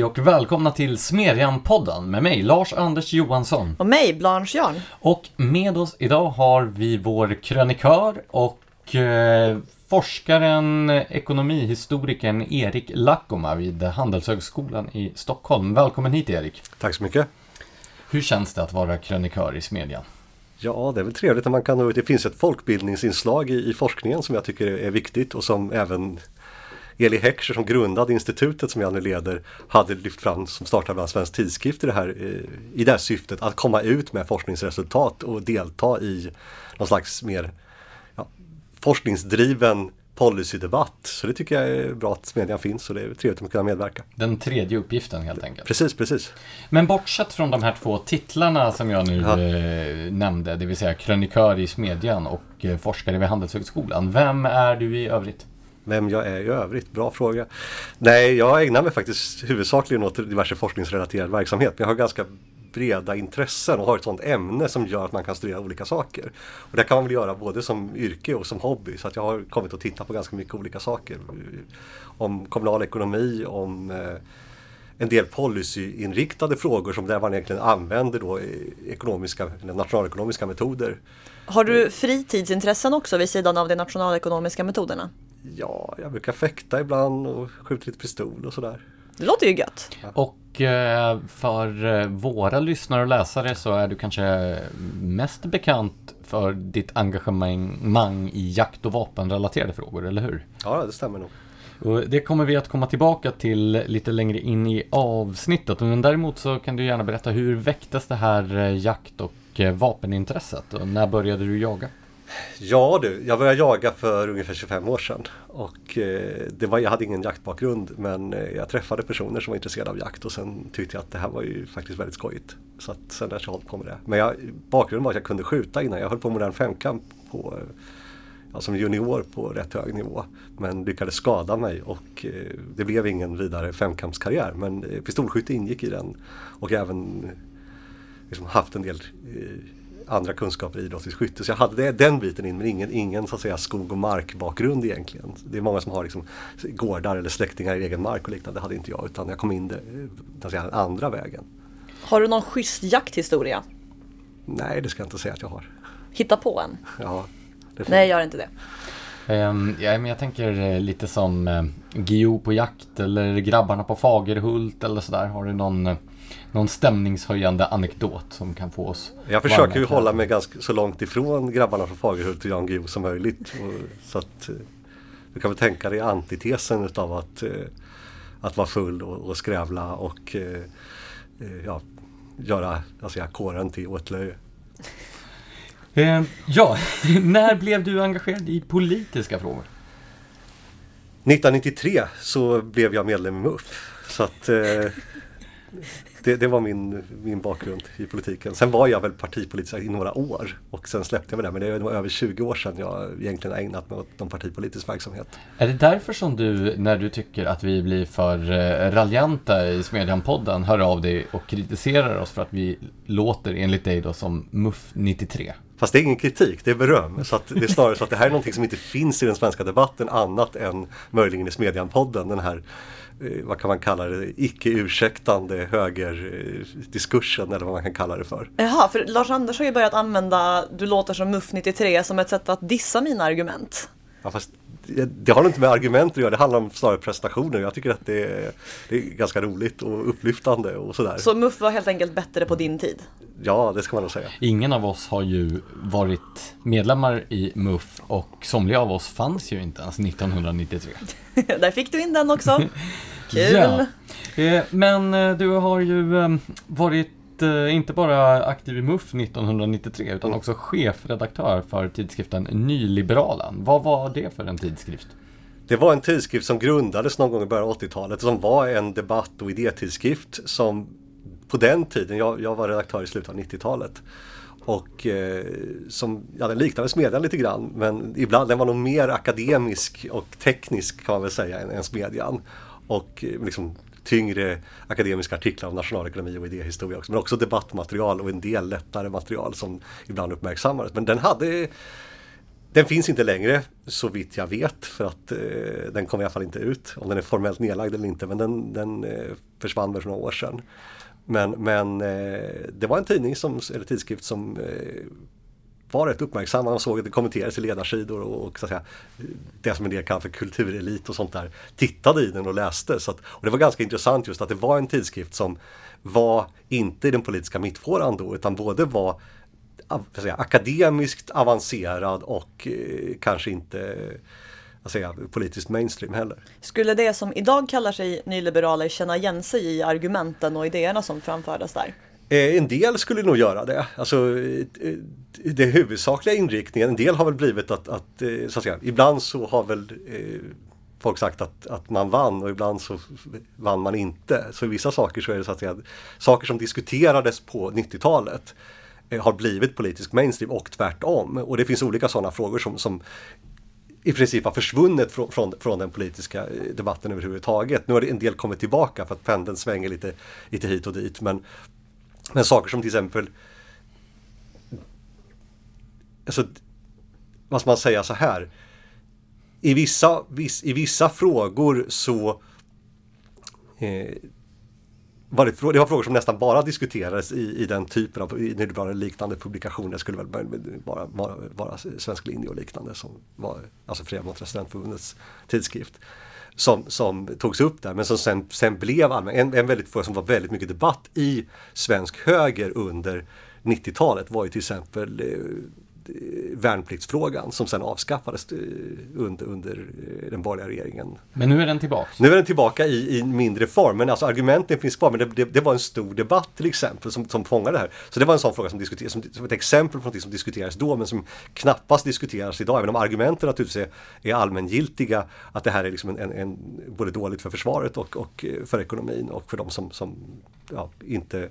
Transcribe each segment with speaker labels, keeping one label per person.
Speaker 1: Hej och välkomna till Smedjan-podden med mig Lars-Anders Johansson.
Speaker 2: Och mig, Blanche Jarn.
Speaker 1: Och med oss idag har vi vår krönikör och eh, forskaren, ekonomihistorikern Erik Lackoma vid Handelshögskolan i Stockholm. Välkommen hit Erik.
Speaker 3: Tack så mycket.
Speaker 1: Hur känns det att vara krönikör i Smedjan?
Speaker 3: Ja, det är väl trevligt när man kan. Det finns ett folkbildningsinslag i, i forskningen som jag tycker är viktigt och som även Eli Heckscher som grundade institutet som jag nu leder hade lyft fram som startade bland Svensk Tidskrift i det, här, eh, i det här syftet att komma ut med forskningsresultat och delta i någon slags mer ja, forskningsdriven policydebatt. Så det tycker jag är bra att Smedjan finns och det är trevligt att kunna medverka.
Speaker 1: Den tredje uppgiften helt enkelt.
Speaker 3: Precis, precis.
Speaker 1: Men bortsett från de här två titlarna som jag nu ja. eh, nämnde, det vill säga krönikör i Smedjan och eh, forskare vid Handelshögskolan. Vem är du i övrigt?
Speaker 3: Vem jag är i övrigt? Bra fråga. Nej, jag ägnar mig faktiskt huvudsakligen åt diverse forskningsrelaterad verksamhet. Men jag har ganska breda intressen och har ett sådant ämne som gör att man kan studera olika saker. Och det kan man väl göra både som yrke och som hobby. Så att jag har kommit att titta på ganska mycket olika saker. Om kommunal ekonomi, om eh, en del policyinriktade frågor som där man egentligen använder då ekonomiska, nationalekonomiska metoder.
Speaker 2: Har du fritidsintressen också vid sidan av de nationalekonomiska metoderna?
Speaker 3: Ja, jag brukar fäkta ibland och skjuta lite pistol och sådär.
Speaker 2: Det låter ju gött.
Speaker 1: Och eh, för eh, våra lyssnare och läsare så är du kanske mest bekant för ditt engagemang i jakt och vapenrelaterade frågor, eller hur?
Speaker 3: Ja, det stämmer nog.
Speaker 1: Och det kommer vi att komma tillbaka till lite längre in i avsnittet. Men däremot så kan du gärna berätta hur väcktes det här eh, jakt och eh, vapenintresset? Och när började du jaga?
Speaker 3: Ja du, jag började jaga för ungefär 25 år sedan. Och eh, det var, jag hade ingen jaktbakgrund men jag träffade personer som var intresserade av jakt och sen tyckte jag att det här var ju faktiskt väldigt skojigt. Så att sen dess har jag hållit på med det. Men jag, bakgrunden var att jag kunde skjuta innan. Jag höll på med modern femkamp på, ja, som junior på rätt hög nivå. Men lyckades skada mig och eh, det blev ingen vidare femkampskarriär. Men eh, pistolskytte ingick i den och även liksom, haft en del eh, andra kunskaper i idrottsligt skytte. Så jag hade den biten in men ingen, ingen så att säga, skog och markbakgrund egentligen. Det är många som har liksom, gårdar eller släktingar i egen mark och liknande. Det hade inte jag utan jag kom in det, så säga, den andra vägen.
Speaker 2: Har du någon schysst jakthistoria?
Speaker 3: Nej, det ska jag inte säga att jag har.
Speaker 2: Hitta på en?
Speaker 3: Ja.
Speaker 2: Nej, gör inte det.
Speaker 1: Um, ja, men jag tänker eh, lite som uh, Gio på jakt eller grabbarna på Fagerhult eller sådär. Har du någon uh, någon stämningshöjande anekdot som kan få oss
Speaker 3: Jag försöker ju hålla mig ganska så långt ifrån grabbarna från Fagerhult och Jan Guillou som möjligt. Och, så att eh, du kan väl tänka dig antitesen utav att, eh, att vara full och, och skrävla och eh, ja, göra alltså, kåren till åtlöje.
Speaker 1: Eh, ja, när blev du engagerad i politiska frågor?
Speaker 3: 1993 så blev jag medlem i MUF. Så att eh, det, det, var min, min bakgrund i politiken. Sen var jag väl partipolitisk i några år och sen släppte jag väl det. Men det var över 20 år sedan jag egentligen ägnat mig åt någon partipolitisk verksamhet.
Speaker 1: Är det därför som du, när du tycker att vi blir för eh, raljanta i Smedjan-podden, hör av dig och kritiserar oss för att vi låter enligt dig då som MUF 93?
Speaker 3: Fast det är ingen kritik, det är beröm. Så det är snarare så att det här är någonting som inte finns i den svenska debatten annat än möjligen i Smedjan-podden. Den här Eh, vad kan man kalla det, icke ursäktande högerdiskursen eh, eller vad man kan kalla det för.
Speaker 2: Jaha, för Lars Anders har ju börjat använda Du låter som MUF 93 som ett sätt att dissa mina argument.
Speaker 3: Ja, fast det har inte med argument att göra, det handlar om snarare prestationer. Jag tycker att det är, det är ganska roligt och upplyftande och sådär.
Speaker 2: Så MUF var helt enkelt bättre på din tid?
Speaker 3: Ja, det ska man nog säga.
Speaker 1: Ingen av oss har ju varit medlemmar i MUF och somliga av oss fanns ju inte ens 1993.
Speaker 2: Där fick du in den också. Kul!
Speaker 1: Ja. Eh, men eh, du har ju ehm, eh, inte bara aktiv i MUF 1993 utan också chefredaktör för tidskriften Nyliberalen. Vad var det för en tidskrift?
Speaker 3: Det var en tidskrift som grundades någon gång i början av 80-talet som var en debatt och idétidskrift som på den tiden, jag, jag var redaktör i slutet av 90-talet och eh, som, ja den liknade Smedjan lite grann men ibland den var nog mer akademisk och teknisk kan man väl säga än, än Smedjan. Och eh, liksom tyngre akademiska artiklar om nationalekonomi och idéhistoria också. Men också debattmaterial och en del lättare material som ibland uppmärksammades. Men den hade Den finns inte längre så vitt jag vet för att eh, den kom i alla fall inte ut. Om den är formellt nedlagd eller inte men den, den eh, försvann för några år sedan. Men, men eh, det var en tidning som, eller tidskrift som eh, var rätt uppmärksamma och såg att det kommenterades i ledarsidor och, och så att säga, det som en del kallar för kulturelit och sånt där tittade i den och läste. Så att, och det var ganska intressant just att det var en tidskrift som var inte i den politiska mittfåran då utan både var säga, akademiskt avancerad och eh, kanske inte eh, säga, politiskt mainstream heller.
Speaker 2: Skulle det som idag kallar sig nyliberaler känna igen sig i argumenten och idéerna som framfördes där?
Speaker 3: Eh, en del skulle nog göra det. Alltså, eh, det huvudsakliga inriktningen, en del har väl blivit att, att, eh, så att säga, ibland så har väl folk sagt att, att man vann och ibland så vann man inte. Så i vissa saker så är det så att säga, saker som diskuterades på 90-talet har blivit politisk mainstream och tvärtom. Och det finns olika sådana frågor som, som i princip har försvunnit från, från, från, den politiska debatten överhuvudtaget. Nu har en del kommit tillbaka för att pendeln svänger lite, lite hit och dit. Men, men saker som till exempel alltså, vad ska man säga så här. I vissa, viss, i vissa frågor så eh, var det, det, var frågor som nästan bara diskuterades i, i den typen av i liknande publikationer. Det skulle väl bara vara, vara Svensk linje och liknande som var alltså Fria mot Studentförbundets tidskrift. Som, som togs upp där men som sen, sen blev allmän. En, en väldigt fråga som var väldigt mycket debatt i svensk höger under 90-talet var ju till exempel eh, värnpliktsfrågan som sen avskaffades eh, under, under eh, den borgerliga regeringen.
Speaker 1: Men nu är den tillbaka?
Speaker 3: Nu är den tillbaka i, i mindre form, men alltså argumenten finns kvar. Men det, det, det var en stor debatt till exempel som, som fångade det här. Så det var en sån fråga som diskuterades, som, som ett exempel på något som diskuterades då men som knappast diskuteras idag. Även om argumenten naturligtvis är, är allmängiltiga att det här är liksom en, en, en, både dåligt för försvaret och, och eh, för ekonomin och för de som, som ja, inte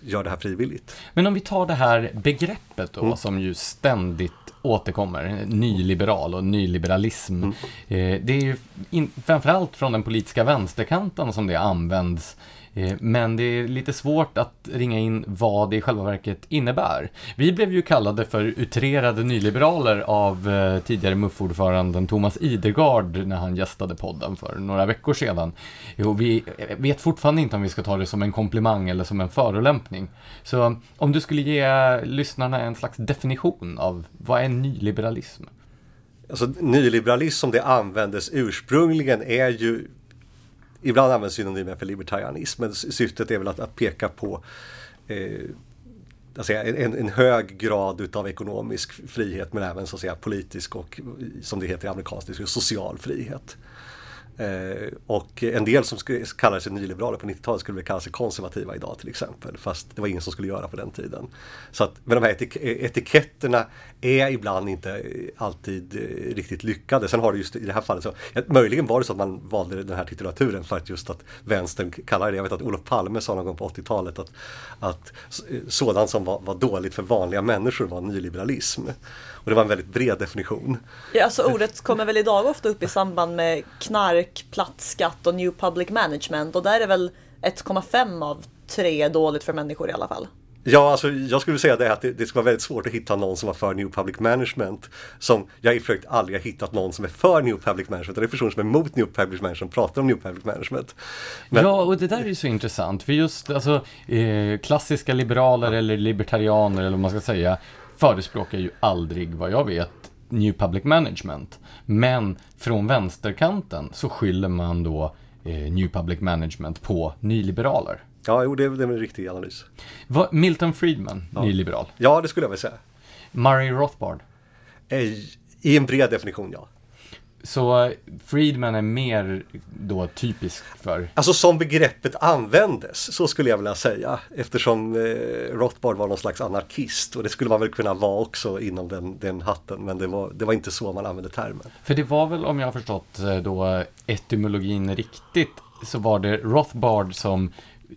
Speaker 3: gör det här frivilligt.
Speaker 1: Men om vi tar det här begreppet då, mm. som ju ständigt återkommer, nyliberal och nyliberalism. Mm. Eh, det är ju in, framförallt från den politiska vänsterkanten som det används Eh, men det är lite svårt att ringa in vad det i själva verket innebär. Vi blev ju kallade för utrerade nyliberaler av eh, tidigare MUF-ordföranden Thomas Idergard när han gästade podden för några veckor sedan. Jo, vi eh, vet fortfarande inte om vi ska ta det som en komplimang eller som en förolämpning. Så om du skulle ge lyssnarna en slags definition av vad är nyliberalism?
Speaker 3: Alltså nyliberalism som det användes ursprungligen är ju ibland används synonymer för libertarianism, men syftet är väl att, att peka på eh, alltså en, en, hög grad utav ekonomisk frihet men även så att säga, politisk och som det heter i amerikansk social frihet. Eh, och en del som kallade sig nyliberaler på 90-talet skulle väl kalla sig konservativa idag till exempel. Fast det var ingen som skulle göra på den tiden. Så att, men de här etik etiketterna är ibland inte alltid eh, riktigt lyckade. Sen har det just i det här fallet så, ja, möjligen var det så att man valde den här titulaturen för att just att vänstern kallade det. Jag vet att Olof Palme sa någon gång på 80-talet att, att eh, sådant som var, var dåligt för vanliga människor var nyliberalism. Och det var en väldigt bred definition.
Speaker 2: Ja, alltså ordet kommer väl idag ofta upp i samband med knark, platt skatt och new public management och där är väl 1,5 av 3 dåligt för människor i alla fall.
Speaker 3: Ja, alltså jag skulle säga det att det, det ska vara väldigt svårt att hitta någon som var för New Public Management. Som jag i försökt aldrig har hittat någon som är för New Public Management. Det är personer som är emot New Public Management som pratar om New Public Management.
Speaker 1: Men... Ja, och det där är ju så intressant. För just alltså, eh, klassiska liberaler eller libertarianer eller vad man ska säga förespråkar ju aldrig, vad jag vet, New Public Management. Men från vänsterkanten så skyller man då eh, New Public Management på nyliberaler.
Speaker 3: Ja, jo, det är, det är en riktig analys.
Speaker 1: Va, Milton Friedman, ja. nyliberal?
Speaker 3: Ja, det skulle jag väl säga.
Speaker 1: Murray Rothbard?
Speaker 3: Eh, I en bred definition, ja.
Speaker 1: Så Friedman är mer då typisk för?
Speaker 3: Alltså som begreppet användes, så skulle jag vilja säga. Eftersom eh, Rothbard var någon slags anarkist och det skulle man väl kunna vara också inom den, den hatten. Men det var, det var inte så man använde termen.
Speaker 1: För det var väl, om jag har förstått eh, då etymologin riktigt, så var det Rothbard som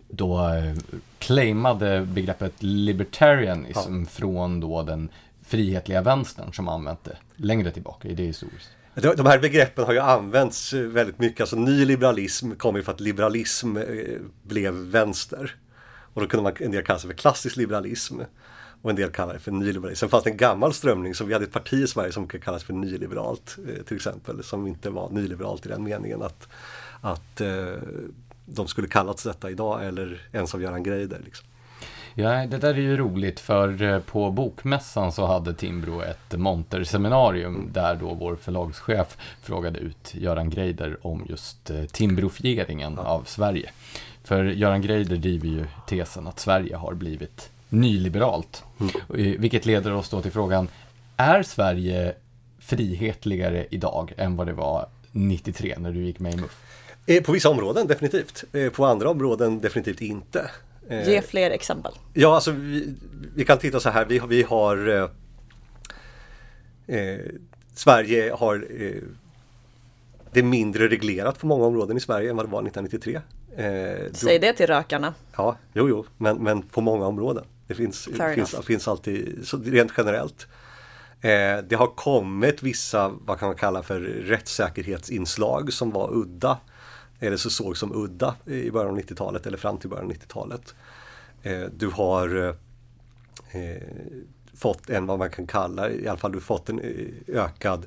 Speaker 1: då eh, claimade begreppet libertarianism ja. från då den frihetliga vänstern som använt det längre tillbaka i det historiskt.
Speaker 3: De här begreppen har ju använts eh, väldigt mycket. Alltså nyliberalism kom ju för att liberalism eh, blev vänster. Och då kunde man en del kalla sig för klassisk liberalism. Och en del kallar det för nyliberalism. Sen fanns det en gammal strömning, som vi hade ett parti i Sverige som kallas för nyliberalt eh, till exempel. Som inte var nyliberalt i den meningen att, att de skulle kallats detta idag eller ens av Göran Greider. Liksom.
Speaker 1: Ja, det där är ju roligt för eh, på Bokmässan så hade Timbro ett monterseminarium där då vår förlagschef frågade ut Göran Greider om just eh, timbrofieringen ja. av Sverige. För Göran Greider driver ju tesen att Sverige har blivit nyliberalt. Mm. Vilket leder oss då till frågan, är Sverige frihetligare idag än vad det var 93 när du gick med i MUF?
Speaker 3: Eh, på vissa områden definitivt. På andra områden definitivt inte.
Speaker 2: Eh, Ge fler exempel.
Speaker 3: Ja, alltså vi, vi, kan titta så här. Vi, vi har eh, eh Sverige har eh, det är mindre reglerat på många områden i Sverige än vad det var 1993.
Speaker 2: Eh, Säg det till rökarna.
Speaker 3: Ja, jo, jo, men, men på många områden. Det finns, finns, finns alltid, rent generellt. Eh, det har kommit vissa, vad kan man kalla för rättssäkerhetsinslag som var udda eller så såg som udda i början av 90-talet eller fram till början av 90-talet. Eh, du har eh, fått en vad man kan kalla, i alla fall du fått en eh, ökad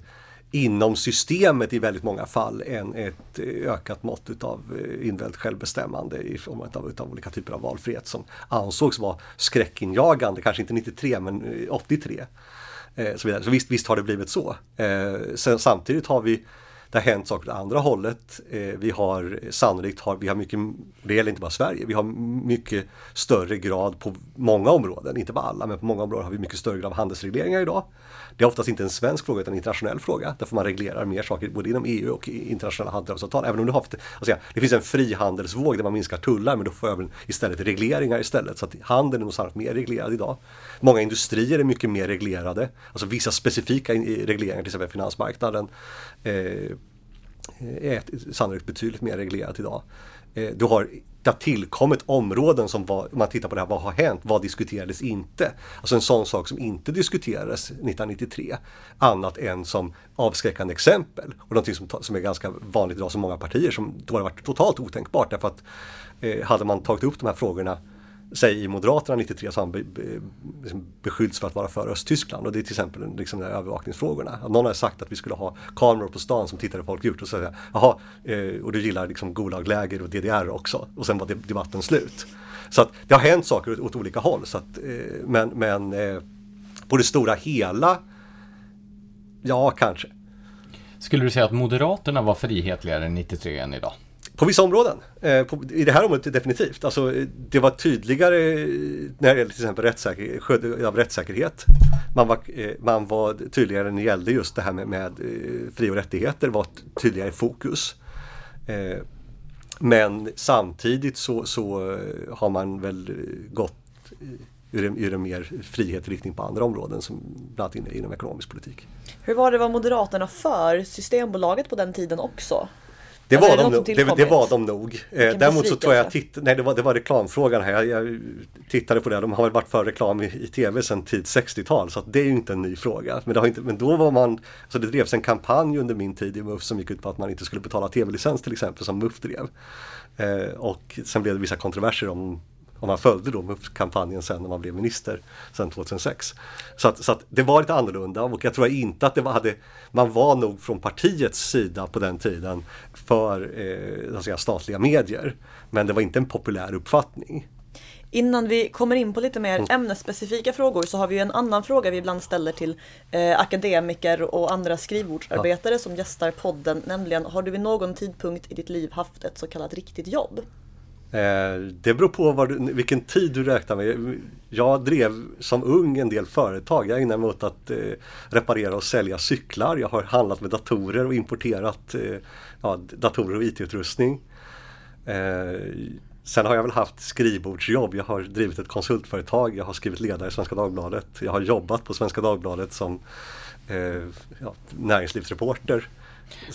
Speaker 3: inom systemet i väldigt många fall en, ett eh, ökat mått utav individuellt självbestämmande i form av utav olika typer av valfrihet som ansågs vara skräckinjagande, kanske inte 93 men 83. så, vidare. så visst, visst har det blivit så. sen, samtidigt har vi det har hänt saker åt andra hållet. Eh, vi har sannolikt, har, vi har mycket, det gäller inte bara Sverige, vi har mycket större grad på många områden, inte på alla, men på många områden har vi mycket större grad av handelsregleringar idag. Det är oftast inte en svensk fråga utan en internationell fråga. Därför man reglerar mer saker både inom EU och internationella handelsavtal. Även om du har, alltså, det finns en frihandelsvåg där man minskar tullar men då får man istället regleringar istället. Så att handeln är nog sannolikt mer reglerad idag. Många industrier är mycket mer reglerade. Alltså vissa specifika regleringar, till exempel finansmarknaden. Eh, Eh, är sannolikt betydligt mer reglerat idag. Eh, du har det har tillkommit områden som var, om man tittar på det här, vad har hänt, vad diskuterades inte? Alltså en sån sak som inte diskuterades 1993, annat än som avskräckande exempel. Och någonting som, som är ganska vanligt idag som många partier som då har varit totalt otänkbart därför att eh, hade man tagit upp de här frågorna säg i Moderaterna 93 så har han be, be, liksom beskyllts för att vara för Östtyskland och det är till exempel liksom de övervakningsfrågorna. Någon har sagt att vi skulle ha kameror på stan som tittade folk gjort och så säger jaha, eh, och du gillar liksom Gulagläger och DDR också och sen var debatten slut. Så att det har hänt saker åt, åt olika håll så att, eh, men, men eh, på det stora hela, ja kanske.
Speaker 1: Skulle du säga att Moderaterna var frihetligare 93 än idag?
Speaker 3: På vissa områden. Eh, på, I det här området definitivt. Alltså, det var tydligare eh, när det gällde till exempel rättssäker, av rättssäkerhet. Man var, eh, man var tydligare när det gällde just det här med, med eh, fri och rättigheter var tydligare i fokus. Eh, men samtidigt så, så eh, har man väl gått ur en, ur en mer frihet riktning på andra områden som bland annat inom ekonomisk politik.
Speaker 2: Hur var det, var Moderaterna för Systembolaget på den tiden också?
Speaker 3: Det var, de nog, det, det, var de nog. Eh, däremot så tror jag, titt, nej det var, det var reklamfrågan här. Jag, jag, tittade på det, de har väl varit för reklam i, i tv sedan tid 60-tal så det är ju inte en ny fråga. Men, det har inte, men då var man, så det drevs en kampanj under min tid i MUF som gick ut på att man inte skulle betala tv-licens till exempel som MUF drev. Eh, och sen blev det vissa kontroverser om om man följde då MUF-kampanjen sen när man blev minister sen 2006. Så, att, så att det var lite annorlunda och jag tror inte att det var, hade, man var nog från partiets sida på den tiden för eh, säga, statliga medier. Men det var inte en populär uppfattning.
Speaker 2: Innan vi kommer in på lite mer mm. ämnesspecifika frågor så har vi en annan fråga vi ibland ställer till eh, akademiker och andra skrivbordsarbetare ja. som gästar podden. Nämligen, har du vid någon tidpunkt i ditt liv haft ett så kallat riktigt jobb?
Speaker 3: Eh, det beror på du, vilken tid du räknar med. Jag drev som ung en del företag. Jag ägnade mig åt att eh, reparera och sälja cyklar. Jag har handlat med datorer och importerat eh, ja, datorer och IT-utrustning. Sen har jag väl haft skrivbordsjobb. Jag har drivit ett konsultföretag. Jag har skrivit ledare i Svenska Dagbladet. Jag har jobbat på Svenska Dagbladet som ja, näringslivsreporter.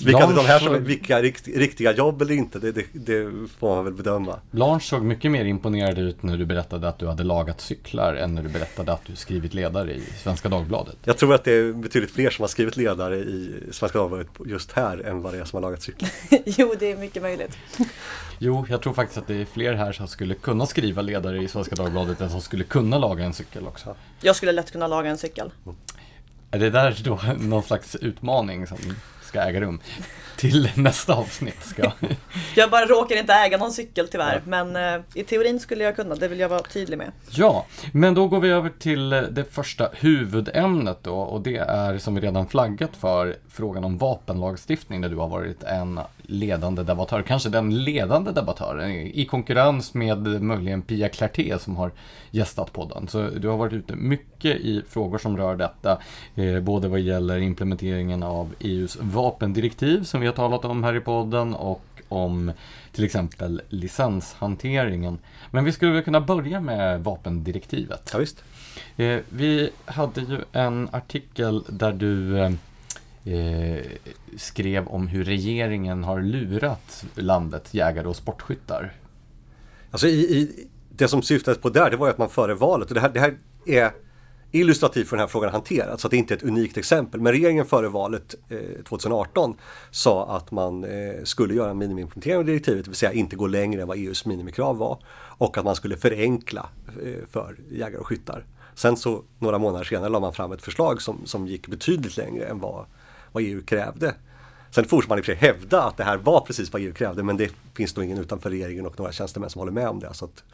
Speaker 3: Vilka de här som vilka rikt, riktiga jobb eller inte, det, det, det får man väl bedöma.
Speaker 1: Blanche såg mycket mer imponerad ut när du berättade att du hade lagat cyklar än när du berättade att du skrivit ledare i Svenska Dagbladet.
Speaker 3: Jag tror att det är betydligt fler som har skrivit ledare i Svenska Dagbladet just här än vad det är som har lagat cyklar.
Speaker 2: jo, det är mycket möjligt.
Speaker 1: Jo, jag tror faktiskt att det är fler här som skulle kunna skriva ledare i Svenska Dagbladet än som skulle kunna laga en cykel också.
Speaker 2: Jag skulle lätt kunna laga en cykel.
Speaker 1: Är det där då någon slags utmaning som ska äga rum? Till nästa avsnitt ska...
Speaker 2: Jag. Bara råkar inte äga någon cykel tyvärr, men eh, i teorin skulle jag kunna, det vill jag vara tydlig med.
Speaker 1: Ja, men då går vi över till det första huvudämnet då. Och det är som vi redan flaggat för frågan om vapenlagstiftning där du har varit en ledande debattör, kanske den ledande debattören i konkurrens med möjligen Pia Clarté som har gästat podden. Så du har varit ute mycket i frågor som rör detta, eh, både vad gäller implementeringen av EUs vapendirektiv som vi har talat om här i podden och om till exempel licenshanteringen. Men vi skulle väl kunna börja med vapendirektivet.
Speaker 3: Ja, visst.
Speaker 1: Eh, vi hade ju en artikel där du eh, eh, skrev om hur regeringen har lurat landets jägare och sportskyttar.
Speaker 3: Alltså i, i, det som syftades på där, det var ju att man före valet, och det här, det här är illustrativt för den här frågan hanterats, så att det inte är ett unikt exempel. Men regeringen före valet eh, 2018 sa att man eh, skulle göra en minimiimplementering av direktivet, det vill säga inte gå längre än vad EUs minimikrav var. Och att man skulle förenkla eh, för jägare och skyttar. Sen så några månader senare la man fram ett förslag som, som gick betydligt längre än vad, vad EU krävde. Sen fortsätter man i och för sig hävda att det här var precis vad EU krävde men det finns nog ingen utanför regeringen och några tjänstemän som håller med om det. Så att,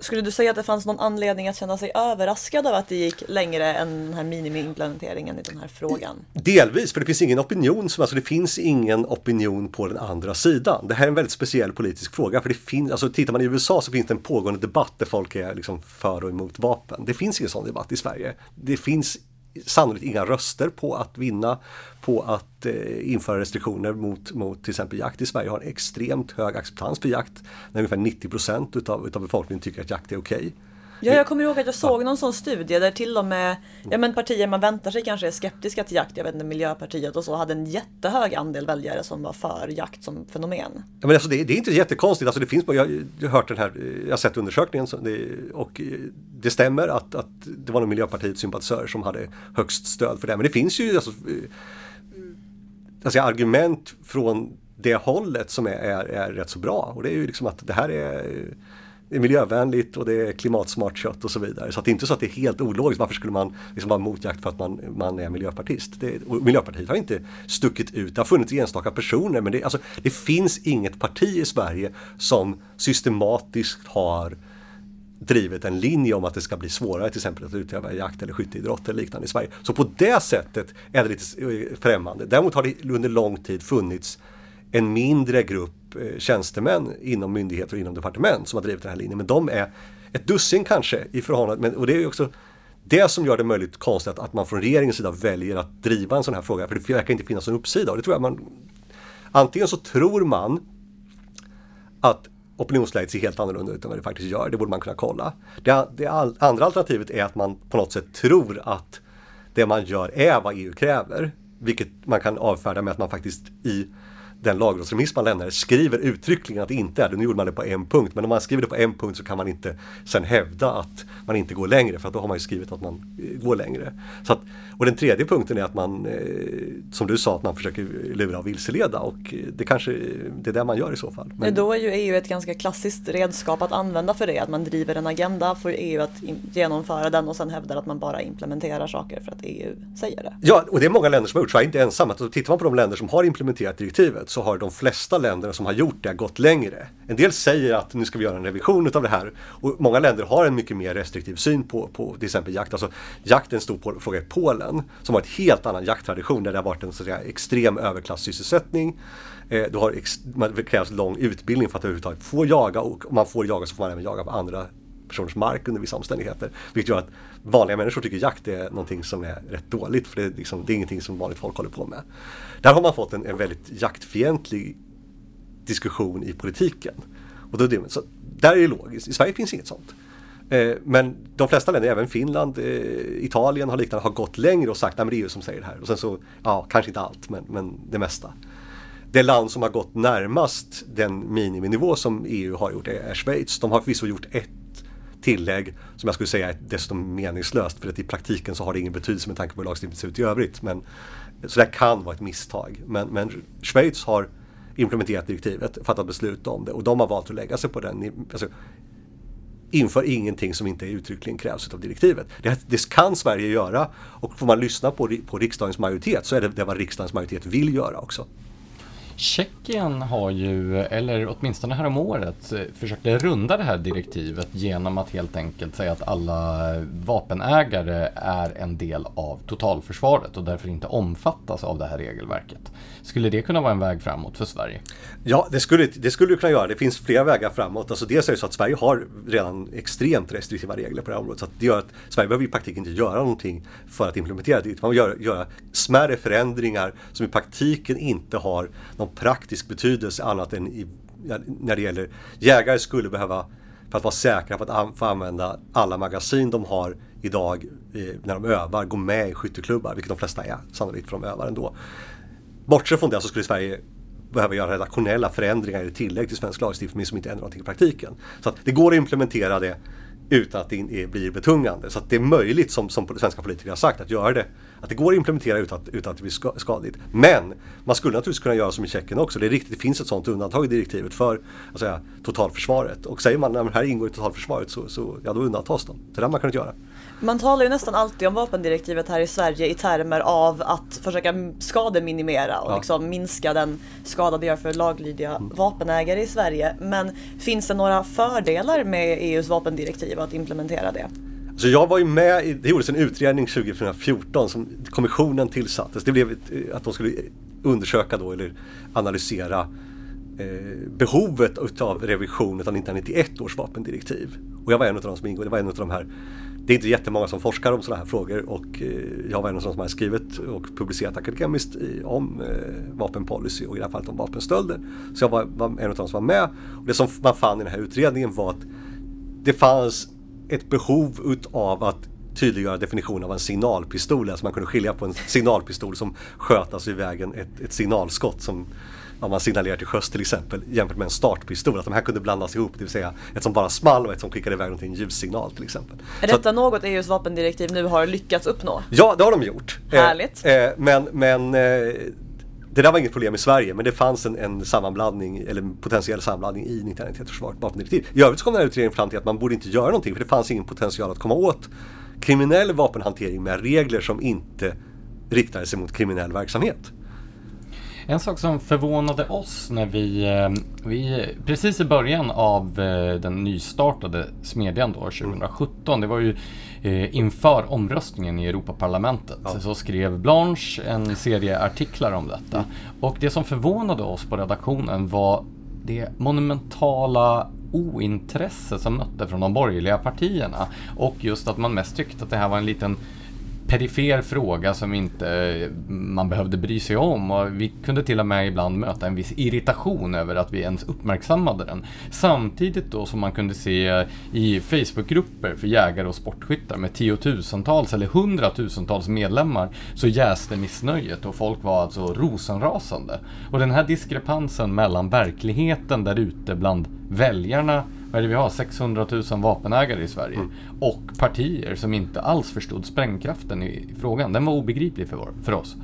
Speaker 2: skulle du säga att det fanns någon anledning att känna sig överraskad av att det gick längre än den här minimiimplementeringen i den här frågan?
Speaker 3: Delvis, för det finns ingen opinion, som, alltså det finns ingen opinion på den andra sidan. Det här är en väldigt speciell politisk fråga, för det finns, alltså tittar man i USA så finns det en pågående debatt där folk är liksom för och emot vapen. Det finns ingen sån debatt i Sverige. Det finns sannolikt inga röster på att vinna på att eh, införa restriktioner mot, mot till exempel jakt i Sverige har en extremt hög acceptans för jakt. När ungefär 90 procent utav, utav befolkningen tycker att jakt är okej.
Speaker 2: Ja, jag kommer ihåg att jag såg någon sån studie där till och med ja, men partier man väntar sig kanske är skeptiska till jakt, jag vet inte, Miljöpartiet och så, hade en jättehög andel väljare som var för jakt som fenomen.
Speaker 3: Ja, men alltså det, det är inte jättekonstigt. Alltså det finns, jag, jag har hört den här, jag har sett undersökningen det, och det stämmer att, att det var Miljöpartiets sympatisörer som hade högst stöd för det. Men det finns ju alltså, alltså argument från det hållet som är, är, är rätt så bra. Och det är ju liksom att det här är, det är miljövänligt och det är klimatsmart kött och så vidare. Så att det är inte så att det är helt ologiskt. Varför skulle man liksom vara mot jakt för att man, man är miljöpartist? Det, och Miljöpartiet har inte stuckit ut. Det har funnits enstaka personer men det, alltså, det finns inget parti i Sverige som systematiskt har drivit en linje om att det ska bli svårare till exempel att utöva jakt eller skytteidrott eller liknande i Sverige. Så på det sättet är det lite eh, främmande. Däremot har det under lång tid funnits en mindre grupp eh, tjänstemän inom myndigheter och inom departement som har drivit den här linjen. Men de är ett dussin kanske i förhållande, men, och det är ju också det som gör det möjligt konstigt att man från regeringens sida väljer att driva en sån här fråga. För det verkar inte finnas någon uppsida. Och det tror jag man, antingen så tror man att opinionsläget ser helt annorlunda ut än vad det faktiskt gör. Det borde man kunna kolla. Det, det andra alternativet är att man på något sätt tror att det man gör är vad EU kräver. Vilket man kan avfärda med att man faktiskt i den lagrådsremiss man lämnar skriver uttryckligen att det inte är det. Nu gjorde man det på en punkt, men om man skriver det på en punkt så kan man inte sen hävda att man inte går längre, för då har man ju skrivit att man går längre. Så att, och den tredje punkten är att man, eh, som du sa, att man försöker lura och vilseleda och det kanske det är det man gör i så fall.
Speaker 2: Men... Då är ju EU ett ganska klassiskt redskap att använda för det, att man driver en agenda för EU att genomföra den och sen hävdar att man bara implementerar saker för att EU säger det.
Speaker 3: Ja, och det är många länder som har gjort så, jag är inte ensam. Alltså, tittar man på de länder som har implementerat direktivet så har de flesta länder som har gjort det gått längre. En del säger att nu ska vi göra en revision av det här och många länder har en mycket mer restriktiv syn på, på till exempel jakt. Alltså, jakt är en stor fråga i Polen som har ett helt annan jakttradition där det har varit en så att säga, extrem överklassysselsättning. Eh, du har ex, det krävs lång utbildning för att överhuvudtaget få jaga och om man får jaga så får man även jaga på andra personers mark under vissa omständigheter. Vilket gör att vanliga människor tycker jakt är någonting som är rätt dåligt för det är, liksom, det är ingenting som vanligt folk håller på med. Där har man fått en, en väldigt jaktfientlig diskussion i politiken. Och då, så, där är det logiskt, i Sverige finns inget sånt. Eh, men de flesta länder, även Finland, eh, Italien har liknande, har gått längre och sagt att det är EU som säger det här. Och sen så, ja, kanske inte allt, men, men det mesta. Det land som har gått närmast den miniminivå som EU har gjort är Schweiz. De har förvisso gjort ett tillägg som jag skulle säga är dessutom meningslöst för att i praktiken så har det ingen betydelse med tanke på hur lagstiftningen ser ut i övrigt. Men, så det kan vara ett misstag. Men, men Schweiz har implementerat direktivet, fattat beslut om det och de har valt att lägga sig på den. Alltså, inför ingenting som inte uttryckligen krävs av direktivet. Det, det, kan Sverige göra och får man lyssna på, på riksdagens majoritet så är det, det vad riksdagens majoritet vill göra också.
Speaker 1: Tjeckien har ju, eller åtminstone häromåret, eh, försökt runda det här direktivet genom att helt enkelt säga att alla vapenägare är en del av totalförsvaret och därför inte omfattas av det här regelverket. Skulle det kunna vara en väg framåt för Sverige?
Speaker 3: Ja, det skulle det skulle kunna göra. Det finns flera vägar framåt. Alltså dels är det så att Sverige har redan extremt restriktiva regler på det här området. Så det gör att Sverige behöver i praktiken inte göra någonting för att implementera det. Man behöver göra, göra smärre förändringar som i praktiken inte har någon praktisk betydelse annat än i, när det gäller jägare skulle behöva för att vara säkra på att få använda alla magasin de har idag eh, när de övar, gå med i skytteklubbar, vilket de flesta är sannolikt för de övar ändå. Bortsett från det så skulle Sverige behöva göra redaktionella förändringar i tillägg till svensk lagstiftning som inte ändrar någonting i praktiken. Så att det går att implementera det utan att det blir betungande. Så att det är möjligt som, som svenska politiker har sagt att göra det. Att det går att implementera utan att, utan att det blir skadligt. Men man skulle naturligtvis kunna göra som i Tjeckien också. Det är riktigt, det finns ett sådant undantag i direktivet för alltså, totalförsvaret. Och säger man att det här ingår i totalförsvaret så, så ja, då undantas de. Det har man kunnat göra.
Speaker 2: Man talar ju nästan alltid om vapendirektivet här i Sverige i termer av att försöka skademinimera och ja. liksom minska den skada det gör för laglydiga mm. vapenägare i Sverige. Men finns det några fördelar med EUs vapendirektiv att implementera det?
Speaker 3: Så jag var ju med, i, det gjordes en utredning 2014 som kommissionen tillsattes. Det blev eh, att de skulle undersöka då eller analysera eh, behovet av revision av 1991 års vapendirektiv. Och jag var en av de som ingår, det var en av de här det är inte jättemånga som forskar om sådana här frågor och eh, jag var en av de som har skrivit och publicerat akademiskt om eh, vapenpolicy och i det här fallet om vapenstölder. Så jag var, var en av de som var med. Och det som man fann i den här utredningen var att det fanns ett behov utav att tydliggöra definitionen av en signalpistol. Alltså man kunde skilja på en signalpistol som sköt alltså iväg ett, ett signalskott som om man signalerar till sjöss till exempel jämfört med en startpistol. Att de här kunde blandas ihop, det vill säga ett som bara small och ett som skickade iväg någonting, en ljussignal till exempel.
Speaker 2: Är detta att, något EUs vapendirektiv nu har lyckats uppnå?
Speaker 3: Ja, det har de gjort.
Speaker 2: Härligt.
Speaker 3: Eh, eh, men men eh, det där var inget problem i Sverige men det fanns en, en sammanblandning eller en potentiell sammanblandning i 1991 års vapendirektiv. I övrigt så kom den här utredningen fram till att man borde inte göra någonting för det fanns ingen potential att komma åt kriminell vapenhantering med regler som inte riktade sig mot kriminell verksamhet.
Speaker 1: En sak som förvånade oss när vi, eh, vi precis i början av eh, den nystartade smedjan då, 2017, det var ju eh, inför omröstningen i Europaparlamentet ja. så skrev Blanche en serie artiklar om detta. Mm. Och det som förvånade oss på redaktionen var det monumentala ointresse som mötte från de borgerliga partierna. Och just att man mest tyckte att det här var en liten perifer fråga som inte eh, man behövde bry sig om och vi kunde till och med ibland möta en viss irritation över att vi ens uppmärksammade den. Samtidigt då som man kunde se i Facebookgrupper för jägare och sportskyttar med tiotusentals eller hundratusentals medlemmar så jäste missnöjet och folk var alltså rosenrasande. Och den här diskrepansen mellan verkligheten där ute bland väljarna vad är det vi har, 600 000 vapenägare i Sverige. Mm. Och partier som inte alls förstod sprängkraften i, frågan. Den var obegriplig för, vår, för oss.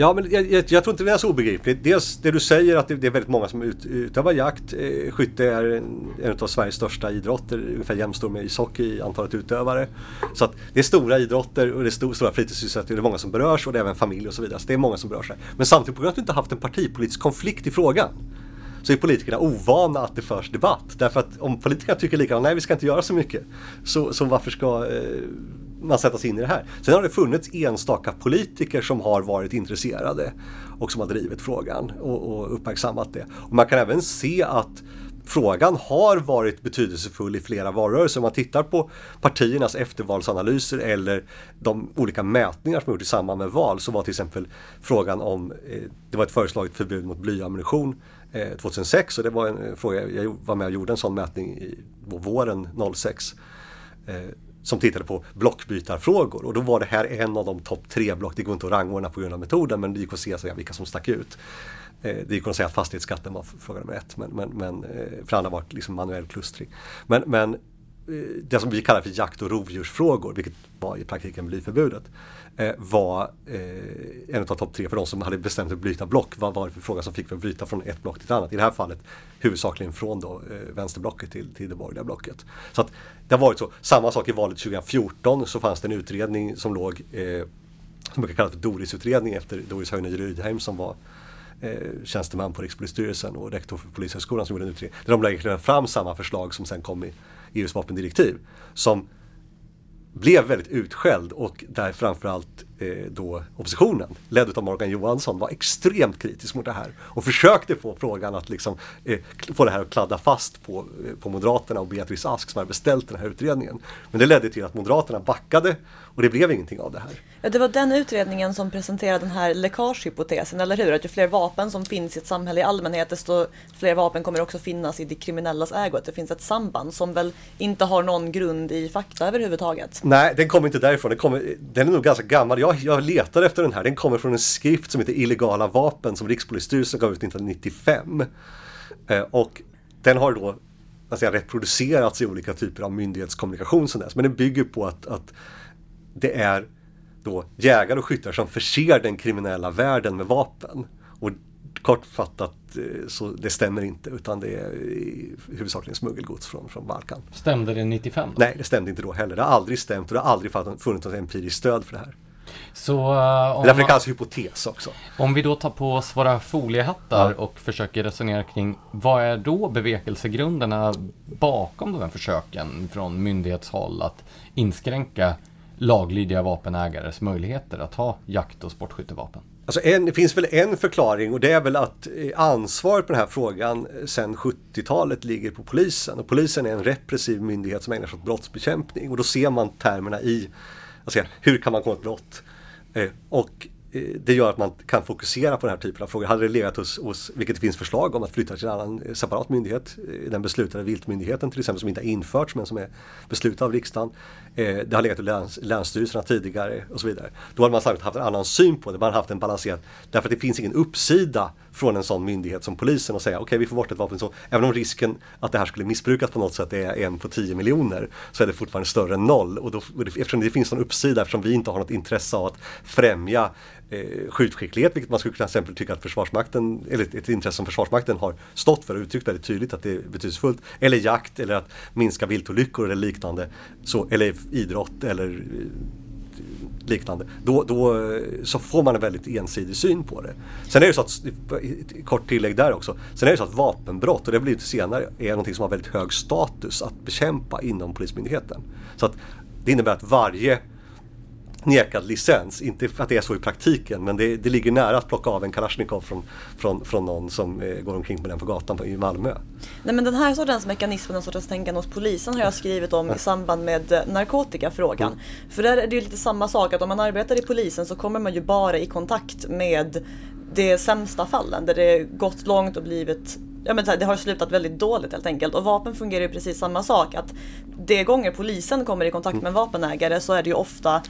Speaker 3: Ja, men jag, jag, jag, tror inte det är så obegripligt. Dels det du säger att det, det är väldigt många som ut, utövar jakt. Eh, skytte är en, en av Sveriges största idrotter, ungefär jämstor med ishockey i antalet utövare. Så att det är stora idrotter och det är stor, stora fritidssysselsättningar. Det är många som berörs och det är även familj och så vidare. Så det är många som berörs. Här. Men samtidigt på grund av att du inte haft en partipolitisk konflikt i frågan så är politikerna ovana att det förs debatt. Därför att om politikerna tycker likadant, nej vi ska inte göra så mycket. Så, så varför ska eh, man sätta sig in i det här? Sen har det funnits enstaka politiker som har varit intresserade och som har drivit frågan och, och uppmärksammat det. Och man kan även se att frågan har varit betydelsefull i flera valrörelser. Om man tittar på partiernas eftervalsanalyser eller de olika mätningar som gjorts i samband med val så var till exempel frågan om, eh, det var ett föreslaget förbud mot blyammunition Eh, 2006 och det var en eh, fråga, jag var med och gjorde en sån mätning i våren 06. Eh, som tittade på blockbytarfrågor och då var det här en av de topp tre block. Det går inte att rangordna på grund av metoden men det gick att se så vilka som stack ut. Det gick att säga att fastighetsskatten var fråga nummer ett men, men, men för andra var det liksom manuell klustring. Men, men Eh, det som vi kallar för jakt och rovdjursfrågor, vilket var i praktiken blyförbudet, eh, var eh, en av topp tre för de som hade bestämt att bryta block. Vad var det för fråga som fick för att bryta från ett block till ett annat? I det här fallet huvudsakligen från då, vänsterblocket till, till det borgerliga blocket. Så att det har varit så. Samma sak i valet 2014 så fanns det en utredning som låg eh, som brukar kallas för Doris-utredning efter Doris Höjne Rydheim som var eh, tjänsteman på Rikspolisstyrelsen och rektor för Polishögskolan som gjorde en utredning. Där de lägger fram samma förslag som sen kom i EUs vapendirektiv. Som blev väldigt utskälld och där framförallt eh, då oppositionen, ledd av Morgan Johansson, var extremt kritisk mot det här. Och försökte få frågan att liksom, eh, få det här att kladda fast på, eh, på Moderaterna och Beatrice Ask som hade beställt den här utredningen. Men det ledde till att Moderaterna backade och det blev ingenting av det här.
Speaker 2: Ja, det var den utredningen som presenterade den här läckagehypotesen, eller hur? Att ju fler vapen som finns i ett samhälle i allmänhet, desto fler vapen kommer också finnas i de kriminellas ägo. Att det finns ett samband som väl inte har någon grund i fakta överhuvudtaget.
Speaker 3: Nej, den kommer inte därifrån. Den, kommer, den är nog ganska gammal. Jag, jag letar efter den här. Den kommer från en skrift som heter Illegala vapen som Rikspolisstyrelsen gav ut 1995. Eh, och den har då alltså, reproducerats i olika typer av myndighetskommunikation sedan dess. Men den bygger på att, att det är då jägare och skyttar som förser den kriminella världen med vapen. Och kortfattat eh, så det stämmer inte utan det är huvudsakligen smuggelgods från, från Balkan.
Speaker 1: Stämde det 95? Då?
Speaker 3: Nej, det stämde inte då heller. Det har aldrig stämt och det har aldrig funnits något empiriskt stöd för det här.
Speaker 1: Så, uh,
Speaker 3: det är därför det kallas hypotes också.
Speaker 1: Om vi då tar på oss våra foliehattar ja. och försöker resonera kring vad är då bevekelsegrunderna bakom de här försöken från myndighetshåll att inskränka laglydiga vapenägares möjligheter att ha jakt och sportskyttevapen?
Speaker 3: Alltså en, det finns väl en förklaring och det är väl att eh, ansvaret på den här frågan eh, sedan 70-talet ligger på polisen. Och polisen är en repressiv myndighet som ägnar sig åt brottsbekämpning och då ser man termerna i alltså, hur kan man komma åt brott. Eh, och det gör att man kan fokusera på den här typen av frågor. Hade det legat hos, hos, vilket det finns förslag om, att flytta till en annan separat myndighet, den beslutade viltmyndigheten till exempel som inte har införts men som är beslutad av riksdagen. Eh, det har legat i läns, länsstyrelserna tidigare och så vidare. Då hade man sannolikt haft en annan syn på det, man hade haft en balanserad, därför att det finns ingen uppsida från en sån myndighet som polisen och säga okej okay, vi får bort ett vapen så. Även om risken att det här skulle missbrukas på något sätt är en på 10 miljoner så är det fortfarande större än noll. Och då, eftersom det finns någon uppsida, eftersom vi inte har något intresse av att främja eh, skjutskicklighet, vilket man skulle kunna exempel tycka att Försvarsmakten, eller ett intresse som Försvarsmakten har stått för och uttryckt väldigt tydligt att det är betydelsefullt. Eller jakt eller att minska viltolyckor eller liknande. Så, eller idrott eller eh, liknande. Då, då, eh, så får man en väldigt ensidig syn på det. Sen är det så att, kort tillägg där också, sen är det så att vapenbrott, och det blir lite senare, är någonting som har väldigt hög status att bekämpa inom Polismyndigheten. Så att det innebär att varje nekad licens. Inte för att det är så i praktiken men det, det ligger nära att plocka av en Kalashnikov från, från, från någon som eh, går omkring med den på gatan i Malmö.
Speaker 2: Nej men den här sortens mekanismen, den sortens tänkande hos polisen har jag skrivit om i samband med eh, narkotikafrågan. Mm. För där är det ju lite samma sak att om man arbetar i polisen så kommer man ju bara i kontakt med de sämsta fallen där det gått långt och blivit ja, men det har slutat väldigt dåligt helt enkelt. Och vapen fungerar ju precis samma sak. Att de gånger polisen kommer i kontakt med en vapenägare så är det ju ofta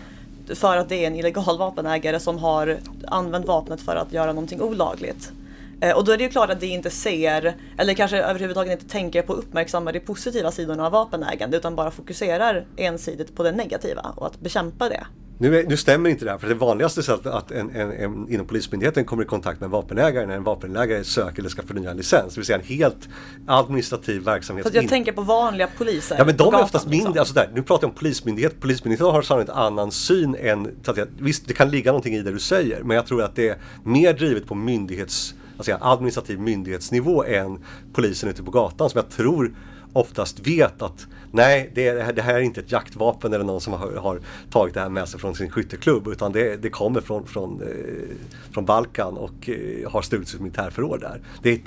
Speaker 2: för att det är en illegal vapenägare som har använt vapnet för att göra någonting olagligt. Eh, och då är det ju klart att de inte ser, eller kanske överhuvudtaget inte tänker på att uppmärksamma de positiva sidorna av vapenägande utan bara fokuserar ensidigt på det negativa och att bekämpa det.
Speaker 3: Nu, är, nu stämmer inte det här, för det vanligaste sättet att en, en, en, inom Polismyndigheten kommer i kontakt med en vapenägare när en vapenägare söker eller ska förnya en licens. Det vill säga en helt administrativ verksamhet.
Speaker 2: Fast jag in... tänker på vanliga poliser.
Speaker 3: Ja men de är oftast mindre, liksom. alltså där, nu pratar jag om Polismyndighet. Polismyndigheten har sannolikt annan syn än, visst det kan ligga någonting i det du säger, men jag tror att det är mer drivet på myndighets, alltså administrativ myndighetsnivå än polisen ute på gatan som jag tror oftast vet att nej, det, det här är inte ett jaktvapen eller någon som har, har, tagit det här med sig från sin skytteklubb utan det, det kommer från, från, eh, från Balkan och eh, har stulits ur militärförråd där. Det är,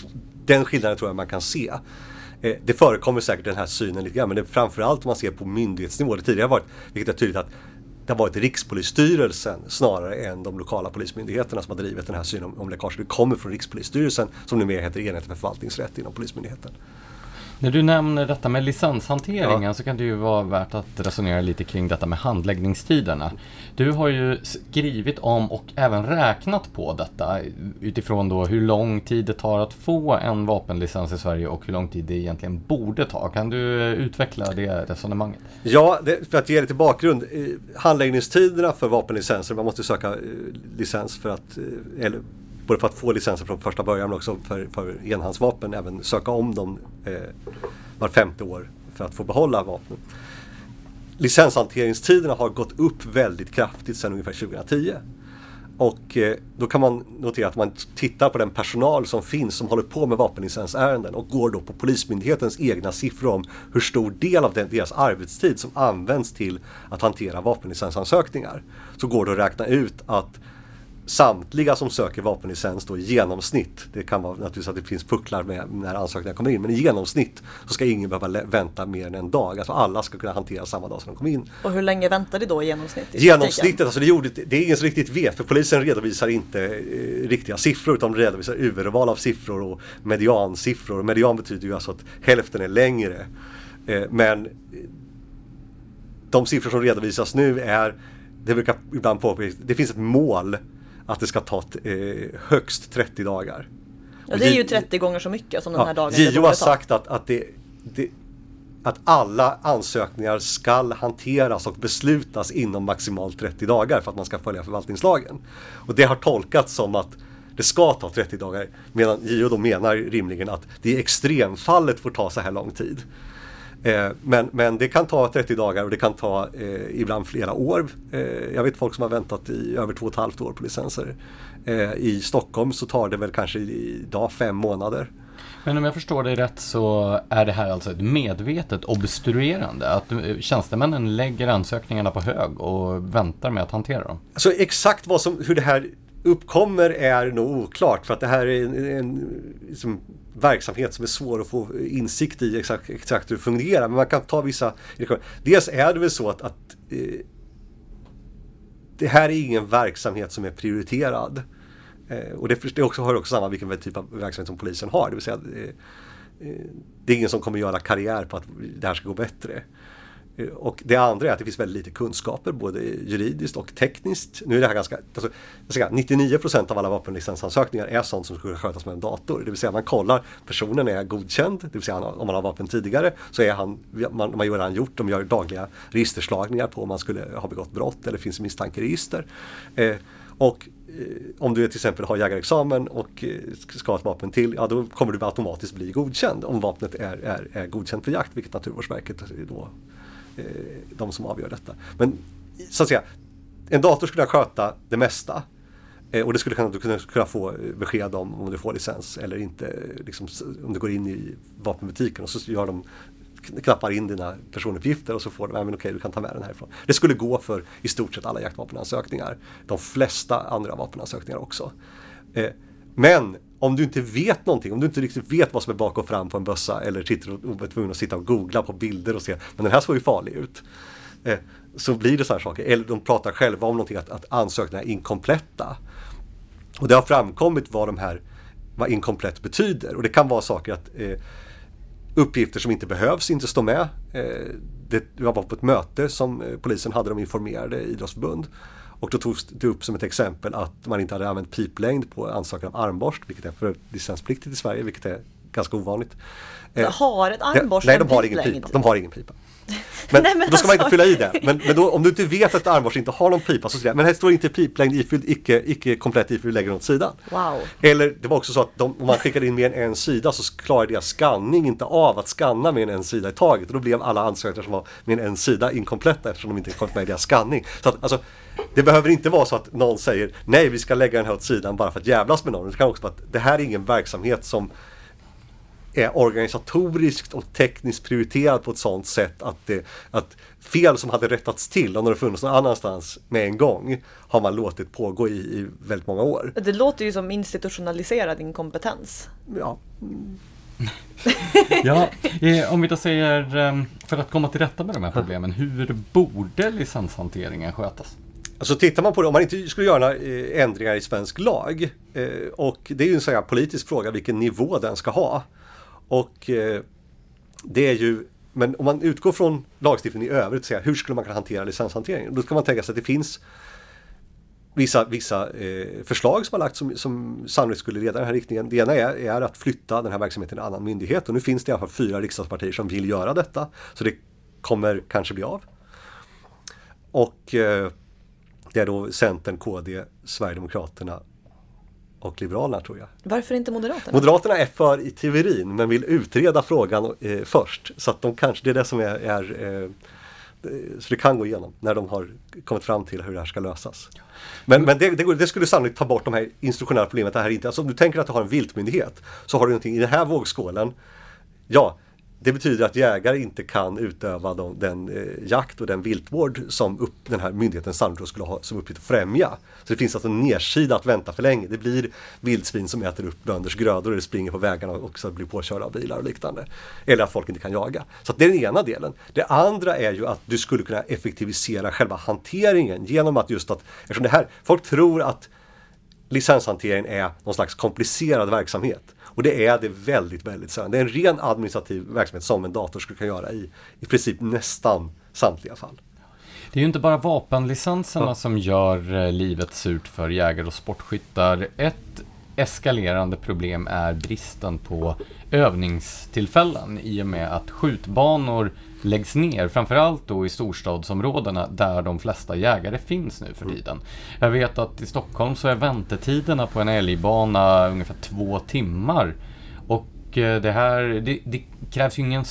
Speaker 3: den skillnaden tror jag man kan se. Eh, det förekommer säkert den här synen lite grann men det är framförallt om man ser på myndighetsnivå. Det tidigare har varit, vilket är tydligt att det har varit Rikspolisstyrelsen snarare än de lokala polismyndigheterna som har drivit den här synen om, om läckage. Det kommer från Rikspolisstyrelsen som numera heter Enheten för förvaltningsrätt inom Polismyndigheten.
Speaker 1: När du nämner detta med licenshanteringen
Speaker 3: Ja.
Speaker 1: så kan det ju vara värt att resonera lite kring detta med handläggningstiderna. Du har ju skrivit om och även räknat på detta utifrån då hur lång tid det tar att få en vapenlicens i Sverige och hur lång tid det egentligen borde ta. Kan du utveckla det resonemanget?
Speaker 3: Ja, det, för att ge lite bakgrund. eh, Handläggningstiderna för vapenlicenser, man måste söka eh, licens för att, eh, eller både för att få licenser från första början men också för, för enhandsvapen, även söka om dem eh, var femte år för att få behålla vapnen. Licenshanteringstiderna har gått upp väldigt kraftigt sedan ungefär 2010. Och eh, då kan man notera att man tittar på den personal som finns som håller på med vapenlicensärenden och går då på Polismyndighetens egna siffror om hur stor del av den, deras arbetstid som används till att hantera vapenlicensansökningar. Så går det att räkna ut att samtliga som söker vapenlicens då i genomsnitt, det kan vara naturligtvis att det finns pucklar med när ansökningar kommer in, men i genomsnitt så ska ingen behöva vänta mer än en dag. Alltså alla ska kunna hantera samma dag som de kom in.
Speaker 2: Och hur länge väntar det då i genomsnitt? i
Speaker 3: Genomsnittet,
Speaker 2: praktiken?
Speaker 3: alltså det, gjorde, det är ingen som riktigt vet för polisen redovisar inte eh, riktiga siffror utan de redovisar urval av siffror och mediansiffror. Och median betyder ju alltså att hälften är längre. Eh, men eh, de siffror som redovisas nu är, det brukar ibland påpekas, det finns ett mål att det ska ta eh, högst 30 dagar.
Speaker 2: Ja, det är ju
Speaker 3: J-
Speaker 2: 30 gånger så mycket som den här dagen
Speaker 3: JO har sagt att, att, det, det, att alla ansökningar skall hanteras och beslutas inom maximalt 30 dagar för att man ska följa förvaltningslagen. Och det har tolkats som att det ska ta 30 dagar medan JO då menar rimligen att det i extremfallet får ta så här lång tid. Eh, men, men det kan ta 30 dagar och det kan ta eh, ibland flera år. Eh, jag vet folk som har väntat i över två och ett halvt år på licenser. I Stockholm så tar det väl kanske idag fem månader.
Speaker 1: Men om jag förstår dig rätt så är det här alltså ett medvetet obstruerande? Att tjänstemännen lägger ansökningarna på hög och väntar med att hantera dem?
Speaker 3: Alltså exakt vad som, hur det här uppkommer är nog oklart för att det här är en, en liksom, verksamhet som är svår att få insikt i exakt, exakt hur det fungerar. Men man kan ta vissa Dels är det väl så att, att eh, det här är ingen verksamhet som är prioriterad. Eh, och det, det också, hör också samma vilken typ av verksamhet som polisen har. Det vill säga eh, eh, det är ingen som kommer göra karriär på att det här ska gå bättre. Eh, och det andra är att det finns väldigt lite kunskaper både juridiskt och tekniskt. Nu är det här ganska, alltså, jag ska säga, 99% av alla vapenlicensansökningar är sånt som skulle skötas med en dator. Det vill säga man kollar, personen är godkänd, det vill säga om man har vapen tidigare så är han, man, man gör han gjort, de gör dagliga registerslagningar på om man skulle ha begått brott eller finns i misstankeregister. Eh, och eh, om du till exempel har jägarexamen och eh, ska ha ett vapen till, ja då kommer du automatiskt bli godkänd om vapnet är, är, är godkänt för jakt, vilket Naturvårdsverket då Eh, de som avgör detta. Men så att säga, en dator skulle kunna sköta det mesta. Eh, och det skulle kunna, du kunna, kunna få eh, besked om om du får licens eller inte. Eh, liksom, om du går in i vapenbutiken och så gör de knappar in dina personuppgifter och så får de, men okej du kan ta med den härifrån. Det skulle gå för i stort sett alla jaktvapenansökningar. De flesta andra vapenansökningar också. Eh, men om du inte vet någonting, om du inte riktigt vet vad som är bak och fram på en bössa eller sitter och, är tvungen att sitta och googla på bilder och se, men den här såg ju farlig ut. Eh, så blir det så här saker. Eller de pratar själva om någonting, att, att ansökningarna är inkompletta. Och det har framkommit vad de här, vad inkomplett betyder. Och det kan vara saker att eh, uppgifter som inte behövs inte står med. Eh, det, jag var på ett möte som eh, polisen hade, de informerade idrottsförbund. Och då togs det upp som ett exempel att man inte hade använt piplängd på ansökan om armborst, vilket är för licenspliktigt i Sverige, vilket är ganska ovanligt. Eh,
Speaker 2: har ett armborst
Speaker 3: Nej, de har ingen pipa. De har ingen pipa. Men,
Speaker 2: Nej, men
Speaker 3: då ska man inte
Speaker 2: alltså-
Speaker 3: fylla i det. Men, men då, om du inte vet att armborst inte har någon pipa så säger men här står inte piplängd ifylld, icke, icke komplett ifylld, lägger åt sidan.
Speaker 2: Wow.
Speaker 3: Eller det var också så att de, om man skickade in mer än en sida så klarade deras skanning inte av att skanna mer än en sida i taget. Och då blev alla ansökningar som var mer än en sida inkompletta eftersom de inte kom med i deras skanning. Så att, alltså, det behöver inte vara så att någon säger nej vi ska lägga den här åt sidan bara för att jävlas med någon. Det kan också vara att det här är ingen verksamhet som är organisatoriskt och tekniskt prioriterad på ett sådant sätt att, det, att fel som hade rättats till om det funnits någon annanstans med en gång har man låtit pågå i, i väldigt många år.
Speaker 2: Det låter ju som institutionaliserad inkompetens.
Speaker 3: Ja,
Speaker 1: Ja, eh, om vi då säger eh, för att komma till rätta med de här problemen, hur borde licenshanteringen skötas?
Speaker 3: Alltså tittar man på det, om man inte skulle göra några eh, ändringar i svensk lag eh, och det är ju en sån här politisk fråga vilken nivå den ska ha. Och eh, det är ju men om man utgår från lagstiftningen i övrigt, säga, hur skulle man kunna hantera licenshanteringen? Då ska man tänka sig att det finns vissa, vissa eh, förslag som har lagts som, som sannolikt skulle leda i den här riktningen. Det ena är, är, att flytta den här verksamheten till en annan myndighet och nu finns det i alla fall fyra riksdagspartier som vill göra detta. Så det kommer kanske bli av. Och eh, det är då Centern, KD, Sverigedemokraterna och Liberalerna tror jag.
Speaker 2: Varför inte Moderaterna?
Speaker 3: Moderaterna är för i teorin men vill utreda frågan eh, först. Så att de kanske, det är det som är, är eh, så det kan gå igenom när de har kommit fram till hur det här ska lösas. Men, men det, det, det skulle sannolikt ta bort de här instruktionella problemet. Det här inte, alltså om du tänker att du har en viltmyndighet så har du någonting i den här vågskålen. Ja, det betyder att jägare inte kan utöva de, den eh, jakt och den viltvård som upp, den här myndigheten sannolikt skulle ha som uppgift att främja. Så det finns alltså en nedsida att vänta för länge. Det blir vildsvin som äter upp bönders grödor eller springer på vägarna och också blir påkörda av bilar och liknande. Eller att folk inte kan jaga. Så det är den ena delen. Det andra är ju att du skulle kunna effektivisera själva hanteringen genom att just att, eftersom det här, folk tror att licenshantering är någon slags komplicerad verksamhet. Och det är det väldigt, väldigt sällan. Det är en ren administrativ verksamhet som en dator skulle kunna göra i, i princip nästan samtliga fall.
Speaker 1: Det är ju inte bara vapenlicenserna ja. som gör eh, livet surt för jägare och sportskyttar. Ett eskalerande problem är bristen på övningstillfällen i och med att skjutbanor läggs ner, framförallt då i storstadsområdena där de flesta jägare finns nu för mm. tiden. Jag vet att i Stockholm så är väntetiderna på en älgbana ungefär två timmar. Och eh, det här, det, det krävs ju ingen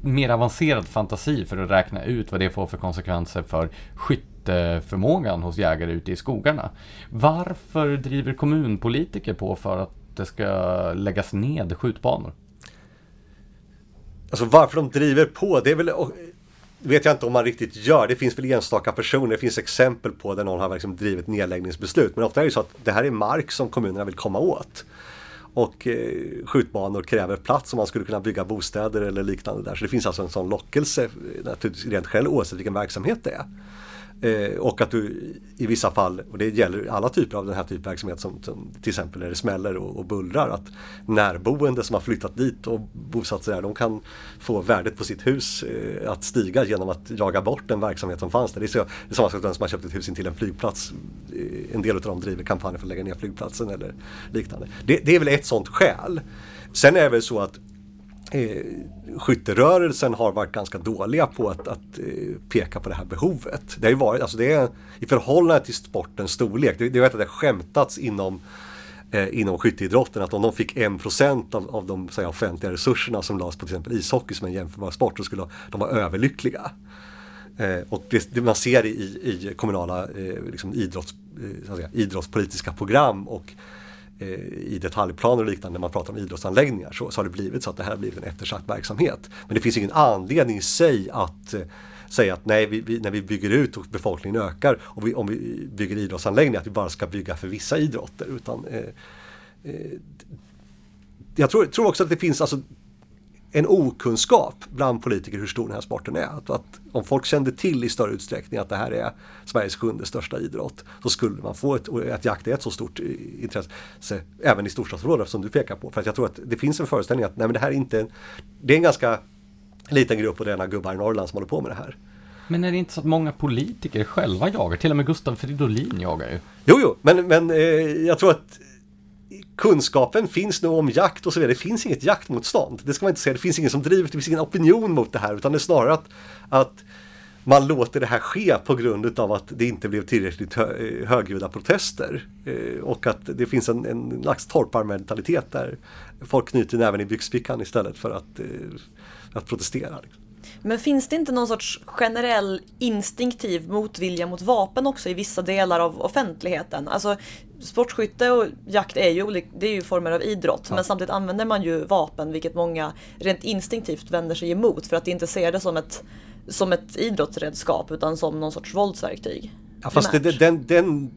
Speaker 1: mer avancerad fantasi för att räkna ut vad det får för konsekvenser för skytteförmågan hos jägare ute i skogarna. Varför driver kommunpolitiker på för att det ska läggas ned skjutbanor?
Speaker 3: Alltså varför de driver på, det är väl vet jag inte om man riktigt gör. Det finns väl enstaka personer, det finns exempel på där någon har liksom drivit nedläggningsbeslut. Men ofta är det så att det här är mark som kommunerna vill komma åt. Och eh, skjutbanor kräver plats om man skulle kunna bygga bostäder eller liknande där. Så det finns alltså en sån lockelse naturligtvis rent själv oavsett vilken verksamhet det är. Eh, och att du i vissa fall, och det gäller alla typer av den här typen av verksamhet som, som till exempel när det smäller och, och, bullrar, att närboende som har flyttat dit och bosatt sig där, de kan få värdet på sitt hus eh, att stiga genom att jaga bort den verksamhet som fanns där. Det är, så, det är samma sak som den som har köpt ett hus in till en flygplats. Eh, en del av dem driver kampanjer för att lägga ner flygplatsen eller liknande. Det, det är väl ett sånt skäl. Sen är det väl så att eh, skytterörelsen har varit ganska dåliga på att, att eh, peka på det här behovet. Det har ju varit, alltså det är i förhållande till sportens storlek, det, det vet att det har skämtats inom eh, inom skytteidrotten att om de fick 1% av, av de här, offentliga resurserna som lades på till exempel ishockey som en jämförbar sport så skulle de vara överlyckliga. Eh, och det, det, man ser i, i kommunala eh, liksom idrotts, eh, säga, idrottspolitiska program och Eh, i detaljplaner och liknande när man pratar om idrottsanläggningar så, så har det blivit så att det här har blivit en eftersatt verksamhet. Men det finns ingen anledning i sig att eh, säga att nej, vi, vi, när vi bygger ut och befolkningen ökar och vi, om vi bygger idrottsanläggningar att vi bara ska bygga för vissa idrotter. Utan, eh, eh, jag tror, tror, också att det finns, alltså, en okunskap bland politiker hur stor den här sporten är. Att, att, om folk kände till i större utsträckning att det här är Sveriges sjunde största idrott så skulle man få ett, att jakt är ett så stort intresse även i storstadsområden som du pekar på. För att jag tror att det finns en föreställning att nej, men det här är inte, det är en ganska liten grupp och rena gubbar i Norrland som håller på med det här.
Speaker 1: Men är det inte så att många politiker själva jagar? Till och med Gustav Fridolin jagar ju.
Speaker 3: Jo, jo, men, men eh, jag tror att kunskapen finns nu om jakt och så vidare. Det finns inget jaktmotstånd. Det ska man inte säga. Det finns ingen som driver, det finns ingen opinion mot det här utan det är snarare att, att man låter det här ske på grund av att det inte blev tillräckligt hö eh, högljudda protester. Eh, och att det finns en, en slags torparmentalitet där folk knyter näven i byxfickan istället för att, eh, att protestera. Liksom.
Speaker 2: Men finns det inte någon sorts generell instinktiv motvilja mot vapen också i vissa delar av offentligheten? Alltså sportskytte och jakt är ju, det är ju former av idrott ja. men samtidigt använder man ju vapen vilket många rent instinktivt vänder sig emot för att de inte ser det som ett, som ett idrottsredskap utan som någon sorts våldsverktyg.
Speaker 3: Ja, fast det, den, den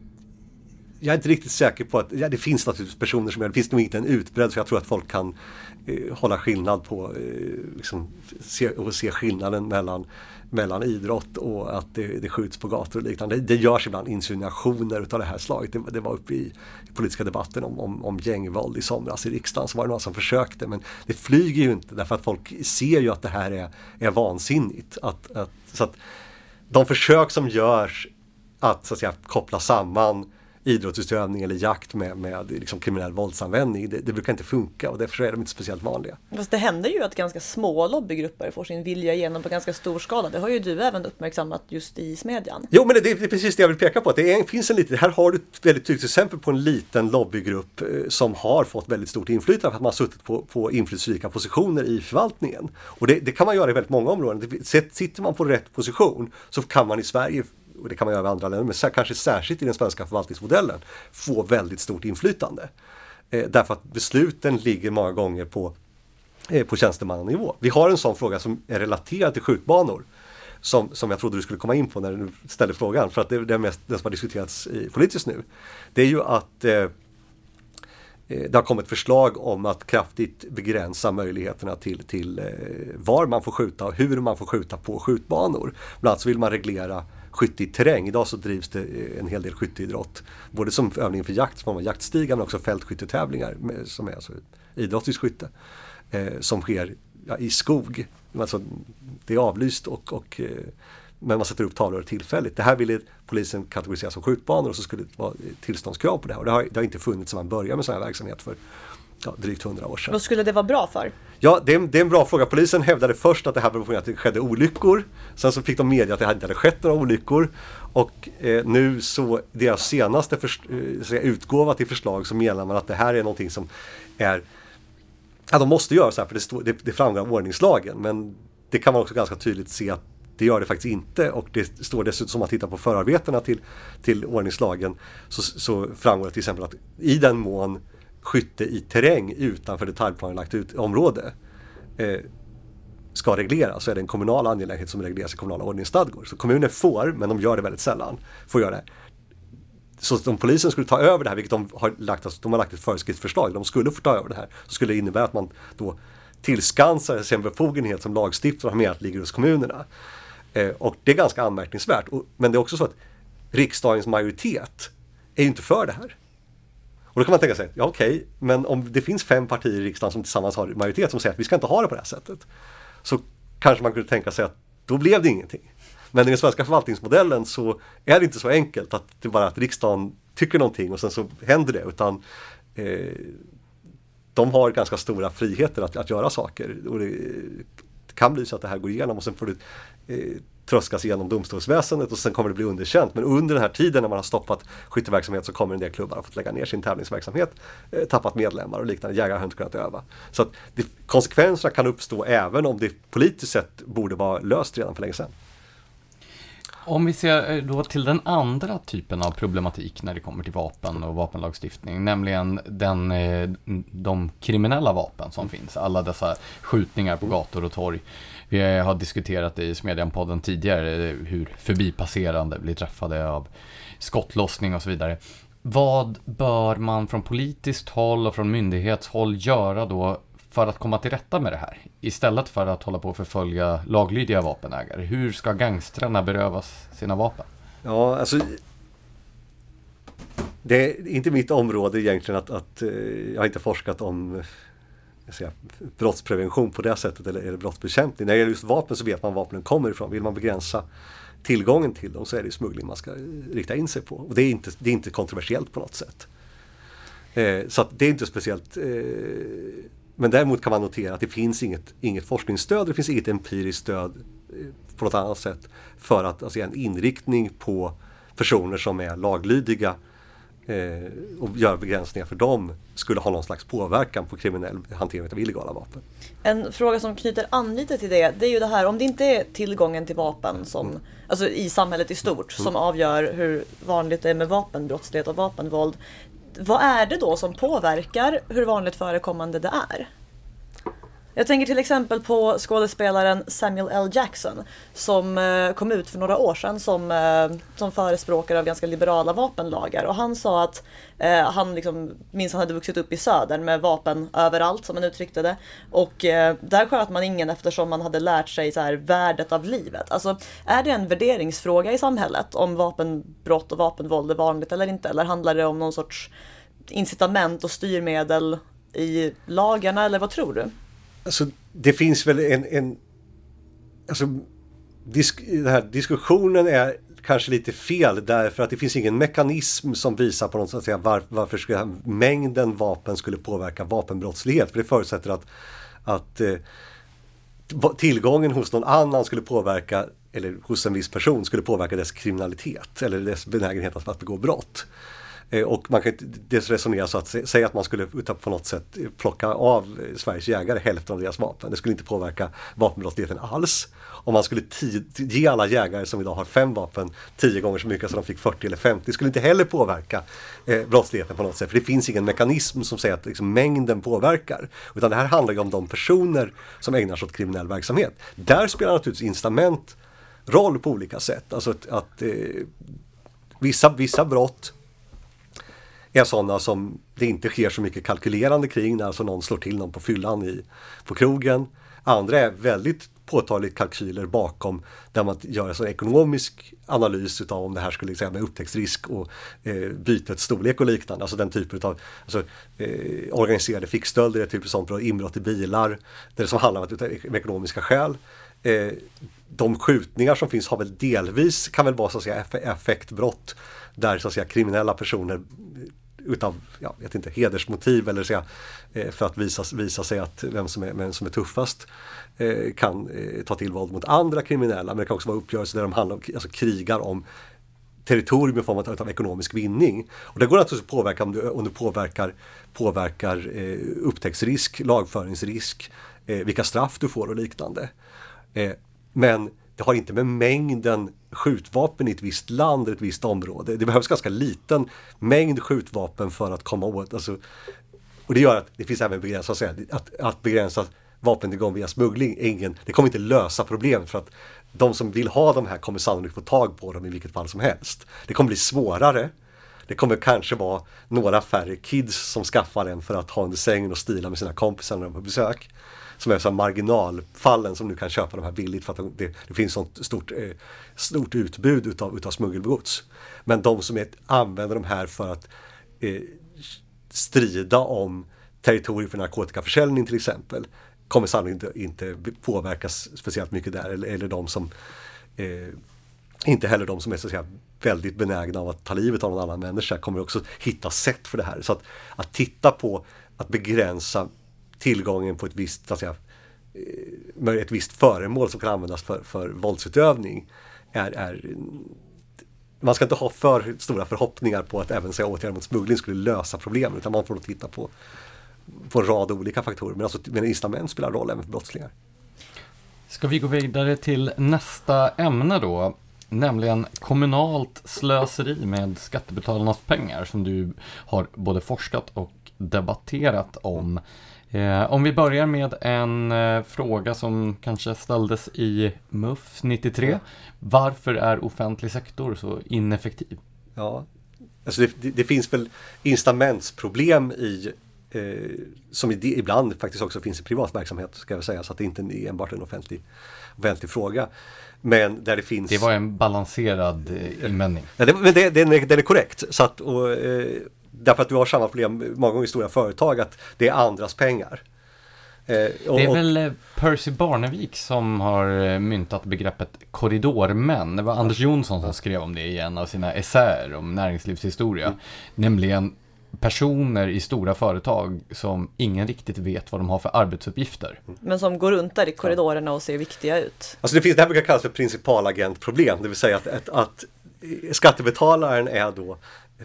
Speaker 3: jag är inte riktigt säker på att, ja, det finns naturligtvis personer som gör det, finns nog inte en utbredd så jag tror att folk kan eh, hålla skillnad på, eh, liksom, se, och se skillnaden mellan, mellan idrott och att det, det skjuts på gator och liknande. Det, det görs ibland insinuationer utav det här slaget. Det, det var uppe i, politiska debatten om, om, om gängvåld i somras i riksdagen så var det några som försökte men det flyger ju inte därför att folk ser ju att det här är, är vansinnigt. Att, att, så att de försök som görs att, så att säga, koppla samman idrottsutövning eller jakt med, med liksom kriminell våldsanvändning. Det, det, brukar inte funka och därför är de inte speciellt vanliga.
Speaker 2: Fast det händer ju att ganska små lobbygrupper får sin vilja igenom på ganska stor skala. Det har ju du även uppmärksammat just i Smedjan.
Speaker 3: Jo, men det, det är precis det jag vill peka på. det är, finns en liten, här har du ett väldigt tydligt exempel på en liten lobbygrupp eh, som har fått väldigt stort inflytande för att man har suttit på, på inflytelserika positioner i förvaltningen. Och det, det, kan man göra i väldigt många områden. Sitter man på rätt position så kan man i Sverige och det kan man göra i andra länder, men kanske särskilt i den svenska förvaltningsmodellen, få väldigt stort inflytande. Eh, därför att besluten ligger många gånger på, eh, på tjänstemannanivå. Vi har en sån fråga som är relaterad till skjutbanor. Som, som jag trodde du skulle komma in på när du ställde frågan, för att det är den mest, det som har diskuterats i, politiskt nu. Det är ju att eh, eh det har kommit förslag om att kraftigt begränsa möjligheterna till, till eh, var man får skjuta och hur man får skjuta på skjutbanor. Bland annat så vill man reglera skytte i terräng. Idag så drivs det eh, en hel del skytteidrott. Både som övning för jakt, som jaktstigar, men också fältskyttetävlingar som är alltså idrottsligt skytte. Eh, som sker ja, i skog. Alltså, det är avlyst och, och eh, men man sätter upp tavlor tillfälligt. Det här ville polisen kategorisera som skjutbanor och så skulle det vara tillståndskrav på det här. Och det har, det har inte funnits sedan man började med sån här verksamhet för ja, drygt 100 år sedan.
Speaker 2: Vad skulle det vara bra för?
Speaker 3: Ja, det är, det är, en bra fråga. Polisen hävdade först att det här berodde på att det skedde olyckor. Sen så fick de media att det inte hade skett några olyckor. Och eh, nu så, deras senaste för, eh, utgåva till förslag så menar man att det här är någonting som är Ja, de måste göra så här för det, stå, det, det framgår av ordningslagen. Men det kan man också ganska tydligt se att det gör det faktiskt inte och det står dessutom som man tittar på förarbetena till, till ordningslagen så, så framgår det till exempel att i den mån skytte i terräng utanför detaljplanelagt ut område eh, ska regleras så är det en kommunal angelägenhet som regleras i kommunala ordningsstadgor. Så kommuner får, men de gör det väldigt sällan, får göra det. Så om polisen skulle ta över det här, vilket de har lagt, alltså, de har lagt ett föreskriftsförslag, de skulle få ta över det här, så skulle det innebära att man då tillskansar sig en befogenhet som lagstiftare har menat ligger hos kommunerna. Eh, och det är ganska anmärkningsvärt. Och, men det är också så att riksdagens majoritet är ju inte för det här. Och då kan man tänka sig, ja okej, okay, men om det finns fem partier i riksdagen som tillsammans har majoritet som säger att vi ska inte ha det på det här sättet. Så kanske man kunde tänka sig att då blev det ingenting. Men i den svenska förvaltningsmodellen så är det inte så enkelt att det bara att riksdagen tycker någonting och sen så händer det. Utan eh, de har ganska stora friheter att, att göra saker. Och det, det, kan bli så att det här går igenom och sen får du eh, tröskas igenom domstolsväsendet och sen kommer det bli underkänt. Men under den här tiden när man har stoppat skytteverksamhet så kommer en del klubbar att fått lägga ner sin tävlingsverksamhet, eh, tappat medlemmar och liknande. Jägare har inte kunnat öva. Så att det, konsekvenserna kan uppstå även om det politiskt sett borde vara löst redan för länge sedan.
Speaker 1: Om vi ser eh, då till den andra typen av problematik när det kommer till vapen och vapenlagstiftning, nämligen den, eh, de kriminella vapen som finns, alla dessa skjutningar på gator och torg. Vi har diskuterat det i Smedjan-podden tidigare, eh, hur förbipasserande blir träffade av skottlossning och så vidare. Vad bör man från politiskt håll och från myndighetshåll göra då för att komma till rätta med det här? Istället för att hålla på och förfölja laglydiga vapenägare. Hur ska gangstrarna berövas sina vapen?
Speaker 3: Ja, alltså det är inte mitt område egentligen att, att eh, jag har inte forskat om säga, brottsprevention på det sättet eller, eller brottsbekämpning. När det gäller just vapen så vet man var vapnen kommer ifrån. Vill man begränsa tillgången till dem så är det smuggling man ska rikta in sig på. Och det är inte, det är inte kontroversiellt på något sätt. Eh, så det är inte speciellt eh, men däremot kan man notera att det finns inget, inget forskningsstöd, det finns inget empiriskt stöd eh, på något annat sätt för att alltså, en inriktning på personer som är laglydiga eh, och göra begränsningar för dem skulle ha någon slags påverkan på kriminell hantering av illegala vapen.
Speaker 2: En fråga som knyter an lite till det, det är ju det här om det inte är tillgången till vapen som, mm. alltså i samhället i stort, som mm. avgör hur vanligt det är med vapenbrottslighet och vapenvåld vad är det då som påverkar hur vanligt förekommande det är? Jag tänker till exempel på skådespelaren Samuel L. Jackson som eh, kom ut för några år sedan som, eh, som förespråkare av ganska liberala vapenlagar och han sa att eh, han liksom, minst han hade vuxit upp i södern med vapen överallt som han uttryckte det och eh, där sköt man ingen eftersom man hade lärt sig så här, värdet av livet. Alltså är det en värderingsfråga i samhället om vapenbrott och vapenvåld är vanligt eller inte eller handlar det om någon sorts incitament och styrmedel i lagarna eller vad tror du?
Speaker 3: Alltså, det finns väl en... en alltså, disk, den här diskussionen är kanske lite fel därför att det finns ingen mekanism som visar på något, så att säga, var, varför skulle, mängden vapen skulle påverka vapenbrottslighet. För det förutsätter att, att eh, tillgången hos någon annan skulle påverka, eller hos en viss person skulle påverka dess kriminalitet eller dess benägenhet att, att begå brott. Eh, och man kan inte resonera så att säga att man skulle på något sätt plocka av eh, Sveriges jägare hälften av deras vapen. Det skulle inte påverka vapenbrottsligheten alls. Om man skulle ge alla jägare som idag har fem vapen tio gånger så mycket så de fick 40 eller 50 det skulle inte heller påverka eh, brottsligheten på något sätt. För det finns ingen mekanism som säger att liksom, mängden påverkar. Utan det här handlar ju om de personer som ägnar sig åt kriminell verksamhet. Där spelar naturligtvis incitament roll på olika sätt. Alltså att, att eh, vissa, vissa brott är sådana som det inte sker så mycket kalkylerande kring när alltså någon slår till någon på fyllan i, på krogen. Andra är väldigt påtagligt kalkyler bakom där man gör en ekonomisk analys utav om det här skulle säga med upptäcktsrisk och eh, bytets storlek och liknande. Alltså den typen av alltså, eh, organiserade fickstölder, typ sånt, inbrott i bilar, där det som handlar om, om ekonomiska skäl. Eh, de skjutningar som finns har väl delvis, kan väl vara så att säga effektbrott där så att säga kriminella personer utav, jag vet inte, hedersmotiv eller så, eh, för att visa, visa sig att vem som är, vem som är tuffast eh, kan eh, ta till våld mot andra kriminella. Men det kan också vara uppgörelser där de handlar om, alltså krigar om territorium i form av, av ekonomisk vinning. Och det går naturligtvis att påverka om du, om du påverkar, påverkar eh, upptäcktsrisk, lagföringsrisk, eh, vilka straff du får och liknande. Eh, men det har inte med mängden skjutvapen i ett visst land eller ett visst område. Det behövs ganska liten mängd skjutvapen för att komma åt. Alltså, och det gör att det finns även begränsat att, att, att begränsa vapentillgång via smuggling. Ingen, det kommer inte lösa problemet för att de som vill ha de här kommer sannolikt få tag på dem i vilket fall som helst. Det kommer bli svårare. Det kommer kanske vara några färre kids som skaffar en för att ha under sängen och stila med sina kompisar när de är på besök som är så marginalfallen som nu kan köpa de här billigt för att det, det finns sånt stort, eh, stort utbud utav, utav smuggelgods. Men de som är, använder de här för att eh, strida om territorier för narkotikaförsäljning till exempel kommer sannolikt inte, inte påverkas speciellt mycket där eller, eller de som eh, inte heller de som är så att säga, väldigt benägna av att ta livet av någon annan människa kommer också hitta sätt för det här. Så att, att titta på att begränsa tillgången på ett visst, så att säga, eh, ett visst föremål som kan användas för, för våldsutövning är, är man ska inte ha för stora förhoppningar på att även säga åtgärder mot smuggling skulle lösa problemen utan man får nog titta på, på en rad olika faktorer. Men, alltså, men incitament spelar roll även för brottslingar.
Speaker 1: Ska vi gå vidare till nästa ämne då? Nämligen kommunalt slöseri med skattebetalarnas pengar som du har både forskat och debatterat om. Eh, om vi börjar med en eh, fråga som kanske ställdes i MUF 93. Varför är offentlig sektor så ineffektiv?
Speaker 3: Ja, alltså det, det finns väl incitamentsproblem i eh, som ibland faktiskt också finns i privat verksamhet ska jag säga så att det inte är enbart en offentlig, offentlig fråga. Men där det finns...
Speaker 1: Det var en balanserad eh, invändning.
Speaker 3: Ja, det, men det, den, är, den är korrekt. Så att, och, eh, Därför att du har samma problem många gånger i stora företag att det är andras pengar.
Speaker 1: Eh, och, det är väl eh, Percy Barnevik som har eh, myntat begreppet korridormän. Det var Anders Jonsson som skrev om det i en av sina essäer om näringslivshistoria. Mm. Nämligen personer i stora företag som ingen riktigt vet vad de har för arbetsuppgifter.
Speaker 2: Men som går runt där i korridorerna och ser viktiga ut.
Speaker 3: Alltså det finns det här brukar kallas för principalagentproblem, det vill säga att, att, att skattebetalaren är då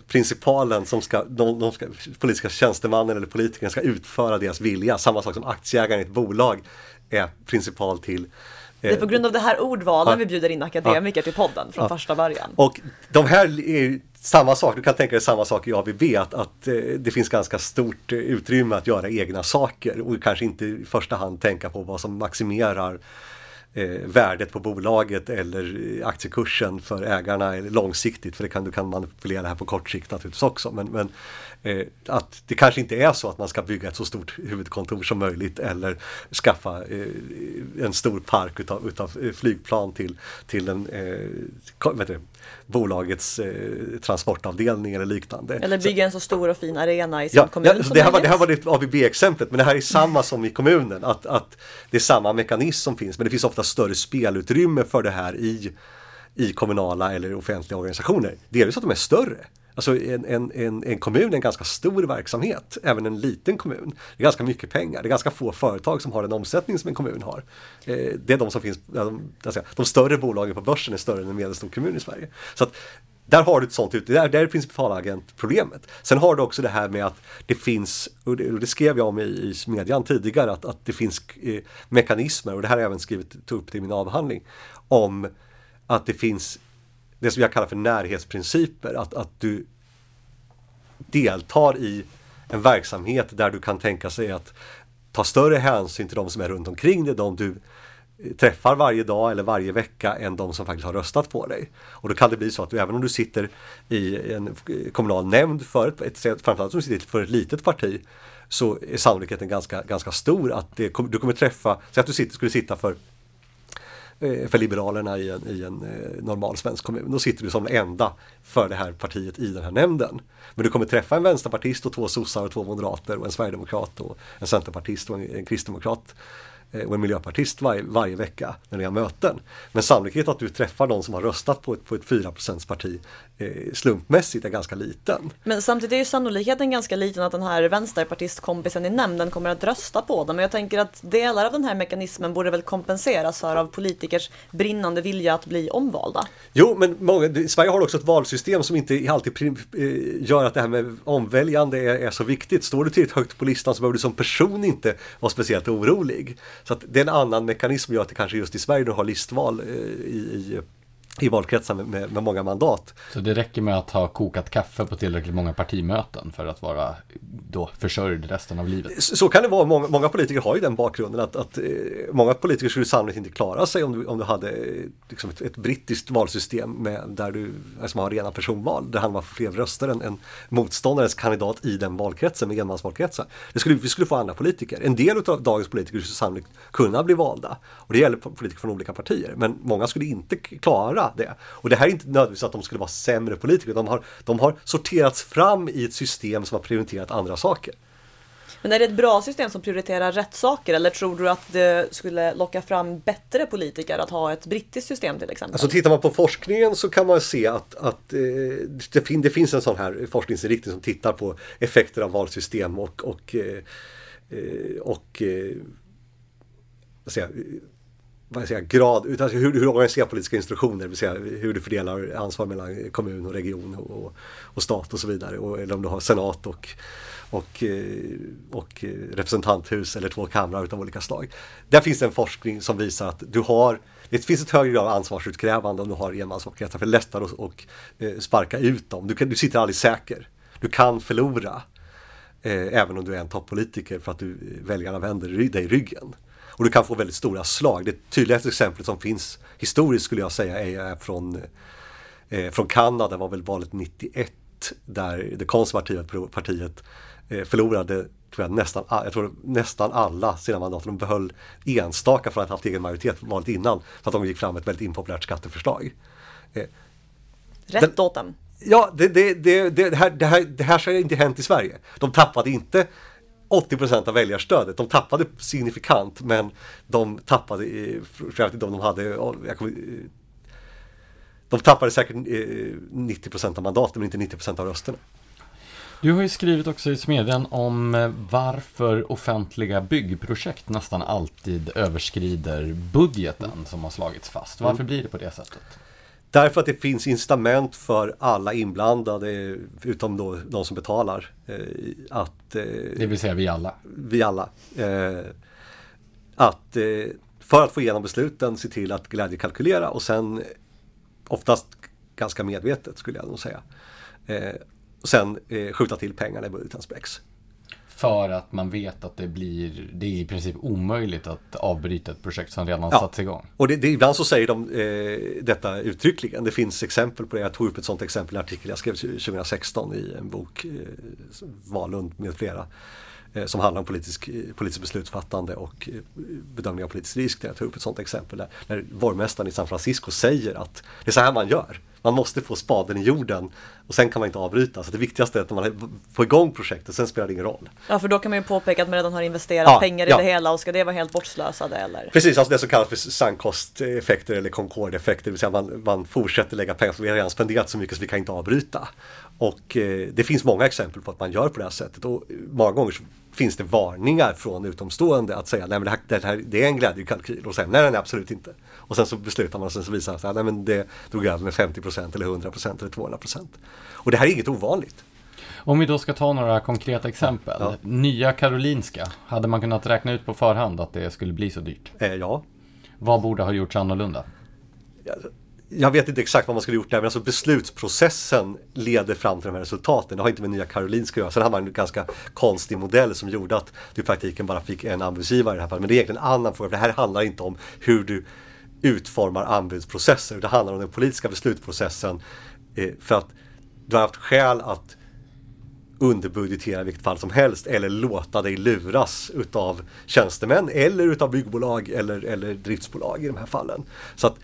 Speaker 3: principalen som ska, de, de ska, politiska tjänstemannen eller politikern ska utföra deras vilja. Samma sak som aktieägaren i ett bolag är principal till
Speaker 2: Det är på grund av det här ordvalen vi bjuder in akademiker till podden från första början.
Speaker 3: Och de här är samma sak, du kan tänka dig samma sak i ABB, att, att eh, det finns ganska stort eh, utrymme att göra egna saker och kanske inte i första hand tänka på vad som maximerar eh, värdet på bolaget eller eh, aktiekursen för ägarna långsiktigt, för det kan, du kan manipulera det här på kort sikt naturligtvis också. Men, men eh, att det kanske inte är så att man ska bygga ett så stort huvudkontor som möjligt eller skaffa eh, en stor park utav, utav eh, flygplan till, till en, eh, du, bolagets eh, transportavdelning eller liknande.
Speaker 2: Eller bygga en så stor och fin arena i sin
Speaker 3: Ja,
Speaker 2: kommun
Speaker 3: ja, det, här var, det här var det ABB-exemplet, men det här är samma som i kommunen. Att, att det är samma mekanism som finns, men det finns ofta större spelutrymme för det här i, i kommunala eller offentliga organisationer. Delvis att de är större. Alltså en, en, en, en kommun är en ganska stor verksamhet, även en liten kommun. Det är ganska mycket pengar, det är ganska få företag som har den omsättning som en kommun har. Eh, det är de som finns, de, alltså, de större bolagen på börsen är större än en medelstor kommun i Sverige. Så att, där har du ett sånt ut, där, där är principalagentproblemet. Sen har du också det här med att det finns, och det, och det skrev jag om i, i median tidigare, att, att det finns eh, mekanismer, och det här har jag även skrivit, upp i min avhandling, om att det finns det som jag kallar för närhetsprinciper. Att, att du deltar i en verksamhet där du kan tänka sig att ta större hänsyn till de som är runt omkring dig, de du träffar varje dag eller varje vecka än de som faktiskt har röstat på dig. Och då kan det bli så att du, även om du sitter i en kommunal nämnd för ett, ett framförallt om du sitter för ett litet parti, så är sannolikheten ganska, ganska stor att det, du kommer träffa, säg att du sitter, skulle sitta för Eh, för Liberalerna i en, i en eh, normal svensk kommun. Då sitter du som den enda för det här partiet i den här nämnden. Men du kommer träffa en vänsterpartist och två sossar och två moderater och en sverigedemokrat och en centerpartist och en, en kristdemokrat eh, och en miljöpartist varje, varje vecka när ni har möten. Men sannolikheten att du träffar någon som har röstat på ett, på ett 4 parti slumpmässigt är ganska liten.
Speaker 2: Men samtidigt är ju sannolikheten ganska liten att den här vänsterpartistkompisen i nämnden kommer att rösta på dem. Men jag tänker att delar av den här mekanismen borde väl kompenseras för av politikers brinnande vilja att bli omvalda.
Speaker 3: Jo, men många, Sverige har också ett valsystem som inte alltid eh, gör att det här med omväljande är, är så viktigt. Står du tillräckligt högt på listan så behöver du som person inte vara speciellt orolig. Så att det är en annan mekanism som gör att det kanske just i Sverige du har listval eh, i, i, i valkretsar med, med, med många mandat.
Speaker 1: Så det räcker med att ha kokat kaffe på tillräckligt många partimöten för att vara då försörjd resten av livet.
Speaker 3: Så, så kan det vara, många, många politiker har ju den bakgrunden att, att eh, många politiker skulle sannolikt inte klara sig om du, om du hade eh, liksom ett, ett brittiskt valsystem med, där du som har rena personval. Där han var fler röster än, än motståndarens kandidat i den valkretsen med enmansvalkretsar. Det skulle, vi skulle få andra politiker. En del av dagens politiker skulle sannolikt kunna bli valda. Och det gäller politiker från olika partier. Men många skulle inte k- det. Och det här är inte nödvändigtvis att de skulle vara sämre politiker. De har, de har sorterats fram i ett system som har prioriterat andra saker.
Speaker 2: Men är det ett bra system som prioriterar rätt saker eller tror du att det skulle locka fram bättre politiker att ha ett brittiskt system till exempel?
Speaker 3: Alltså tittar man på forskningen så kan man se att, att eh, det, fin det finns en sån här forskningsinriktning som tittar på effekter av valsystem och, och, eh, eh, och eh, vad jag, säger grad, utan hur, hur du organiserar politiska instruktioner, det vill säga hur du fördelar ansvar mellan kommun och region och, och, och stat och så vidare. Och, eller om du har senat och, och, eh, och representanthus eller två kamrar utav olika slag. Där finns det en forskning som visar att du har det finns ett högre grad av ansvarsutkrävande om du har enmansvalkretsar, för det är lättare att och, eh, sparka ut dem. Du, kan, du sitter aldrig säker. Du kan förlora, eh, även om du är en toppolitiker, för att du, eh, väljarna vänder dig ryggen. Och du kan få väldigt stora slag. Det tydligaste exemplet som finns historiskt skulle jag säga är, är från, eh, från Kanada, var väl valet 91 där det konservativa partiet eh, förlorade tror jag, nästan, jag tror, nästan alla sina mandat. De behöll enstaka från att ha haft egen majoritet valet innan. Så att de gick fram med ett väldigt impopulärt skatteförslag. Eh,
Speaker 2: Rätt åt dem.
Speaker 3: Ja, det, det, det, det, här, det, här, det här har inte hänt i Sverige. De tappade inte 80% av väljarstödet. De tappade signifikant men de tappade, eh, inte om de hade, jag kommer, eh, de tappade säkert eh, 90% av mandaten men inte 90% av rösterna.
Speaker 1: Du har ju skrivit också i Smedjan om eh, varför offentliga byggprojekt nästan alltid överskrider budgeten som har slagits fast. Varför blir det på det sättet?
Speaker 3: Därför att det finns incitament för alla inblandade, utom då de som betalar, eh, att eh,
Speaker 1: Det vill säga vi alla.
Speaker 3: vi alla. Eh, att för att få igenom besluten se till att glädjekalkylera och sen oftast ganska medvetet skulle jag nog säga. Och sen skjuta till pengarna i budgeten spräcks.
Speaker 1: För att man vet att det blir, det är i princip omöjligt att avbryta ett projekt som redan
Speaker 3: Ja.
Speaker 1: satts igång.
Speaker 3: Och det, det, ibland så säger de eh, detta uttryckligen. Det finns exempel på det. Jag tog upp ett sådant exempel i en artikel jag skrev 2016 i en bok, eh, Wahlund med flera. Eh, som handlar om politisk, eh, politiskt beslutsfattande och eh, bedömning av politisk risk. Där jag tog upp ett sådant exempel där, där borgmästaren i San Francisco säger att det är så här man gör. Man måste få spaden i jorden och sen kan man inte avbryta. Så det viktigaste är att man får igång projektet, sen spelar det ingen roll.
Speaker 2: Ja, för då kan man ju påpeka att man redan har investerat
Speaker 3: Ja,
Speaker 2: pengar i
Speaker 3: ja.
Speaker 2: det hela och ska det vara helt bortslösade eller?
Speaker 3: Precis, alltså det som kallas för sunk-cost-effekter eller Concorde-effekter. Det vill säga man, man fortsätter lägga pengar, för vi har redan spenderat så mycket så vi kan inte avbryta. Och eh, det finns många exempel på att man gör på det här sättet. Och många gånger finns det varningar från utomstående att säga nej men det här, det här det är en glädjekalkyl. Och säga nej, nej, nej absolut inte. Och sen så beslutar man och sen så visar det sig att nej men det drog över med 50% eller 100% eller 200%. Och det här är inget ovanligt.
Speaker 1: Om vi då ska ta några konkreta exempel.
Speaker 3: Ja.
Speaker 1: Nya Karolinska, hade man kunnat räkna ut på förhand att det skulle bli så dyrt?
Speaker 3: Eh, ja,
Speaker 1: Vad borde ha gjorts annorlunda?
Speaker 3: Jag vet inte exakt vad man skulle gjort där, men alltså beslutsprocessen leder fram till de här resultaten. Det har inte med Nya Karolinska att göra. Sen hade man en ganska konstig modell som gjorde att du i praktiken bara fick en anbudsgivare i det här fallet. Men det är egentligen en annan fråga. för Det här handlar inte om hur du utformar anbudsprocesser. Det handlar om den politiska beslutsprocessen. Eh, för att du har haft skäl att underbudgetera i vilket fall som helst eller låta dig luras utav tjänstemän eller utav byggbolag eller, eller driftsbolag i de här fallen. Så att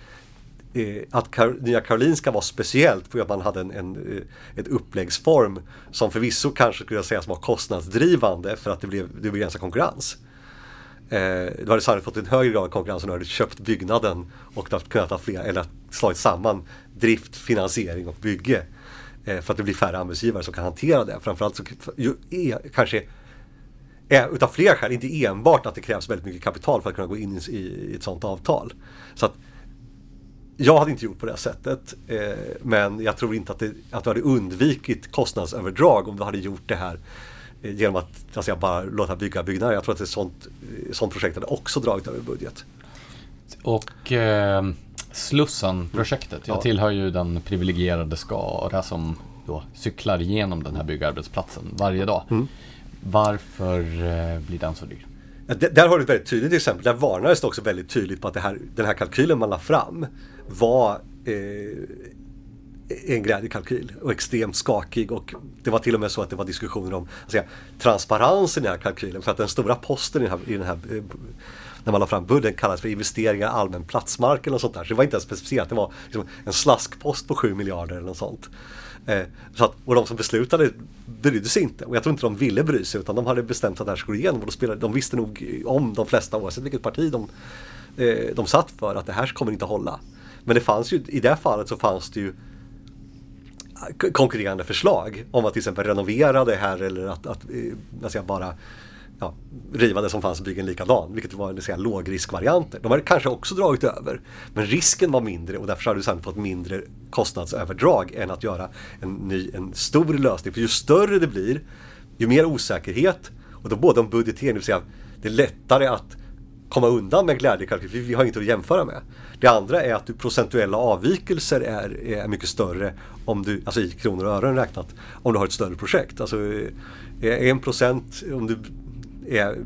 Speaker 3: eh, att Kar Nya Karolinska var speciellt för att man hade en, en, eh, ett uppläggsform som förvisso kanske skulle jag säga var kostnadsdrivande för att det blev det begränsad konkurrens. Eh, du hade sannolikt fått en högre grad av konkurrens om du hade köpt byggnaden och du hade kunnat ha fler, eller slagit samman drift, finansiering och bygge. Eh, för att det blir färre anbudsgivare som kan hantera det. Framförallt så ju, är, kanske är, utav flera skäl, inte enbart att det krävs väldigt mycket kapital för att kunna gå in i, i ett sådant avtal. Så att jag hade inte gjort på det sättet. Eh, men jag tror inte att, det, att du hade undvikit kostnadsöverdrag om du hade gjort det här eh, genom att alltså, bara låta bygga byggnader. Jag tror att ett sånt, eh, sånt projekt hade också dragit över budget.
Speaker 1: Och eh, Slussan-projektet. Jag
Speaker 3: Ja.
Speaker 1: tillhör ju den privilegierade skara som då cyklar igenom den här byggarbetsplatsen varje dag.
Speaker 3: Mm.
Speaker 1: Varför eh, blir den så dyr?
Speaker 3: Där har du ett väldigt tydligt exempel. Där varnades det också väldigt tydligt på att här, den här kalkylen man la fram var eh, en glädjekalkyl och extremt skakig och det var till och med så att det var diskussioner om alltså, transparens i den här kalkylen för att den stora posten i den här, i den här eh, när man la fram budgeten kallades för investeringar i allmän platsmark eller något sånt där. Så det var inte ens specificerat, det var liksom en slaskpost på 7 miljarder eller något sånt. Eh, så att, och de som beslutade brydde sig inte och jag tror inte de ville bry sig utan de hade bestämt att det här skulle gå igenom och då spelade, de visste nog om de flesta oavsett vilket parti de, eh, de satt för att det här kommer inte hålla. Men det fanns ju, i det fallet så fanns det ju konkurrerande förslag om att till exempel renovera det här eller att, att eh, säger bara ja, riva det som fanns och bygga en likadan, vilket var säga, lågriskvarianter. De hade kanske också dragit över, men risken var mindre och därför hade du sannolikt fått mindre kostnadsöverdrag än att göra en ny, en stor lösning. För ju större det blir, ju mer osäkerhet och då både om budgetering, det vill säga det är lättare att komma undan med glädjekalkyl, vi har inget att jämföra med. Det andra är att du procentuella avvikelser är, är mycket större om du, alltså i kronor och ören räknat, om du har ett större projekt. Alltså eh, en procent om du är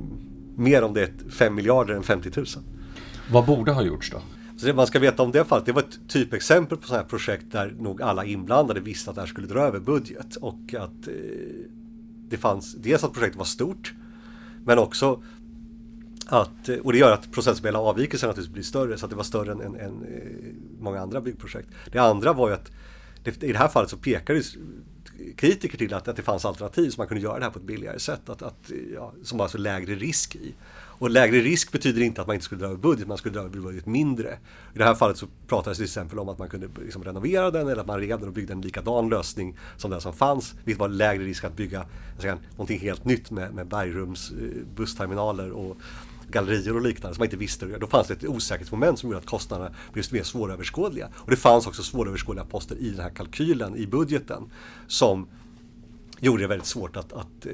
Speaker 3: mer om det är 5 miljarder än 50 000.
Speaker 1: Vad borde ha gjorts då?
Speaker 3: Så det man ska veta om det fallet, det var ett typexempel på sådana här projekt där nog alla inblandade visste att det här skulle dra över budget och att eh, det fanns dels att projektet var stort men också att, och det gör att procentuella avvikelser naturligtvis blir större så att det var större än, än, än eh, många andra byggprojekt. Det andra var ju att det, i det här fallet så pekade kritiker till att, att det fanns alternativ som man kunde göra det här på ett billigare sätt. Att, att, eh, ja, som var alltså lägre risk i. Och lägre risk betyder inte att man inte skulle dra över budget, man skulle dra över budget mindre. I det här fallet så pratades det till exempel om att man kunde liksom renovera den eller att man rev den och byggde en likadan lösning som den som fanns. Vilket var lägre risk att bygga säga, någonting helt nytt med, med bergrums eh, bussterminaler och gallerier och liknande som man inte visste. Då fanns det ett osäkerhetsmoment som gjorde att kostnaderna blev mer svåröverskådliga. Och det fanns också svåröverskådliga poster i den här kalkylen, i budgeten, som gjorde det väldigt svårt att, att eh,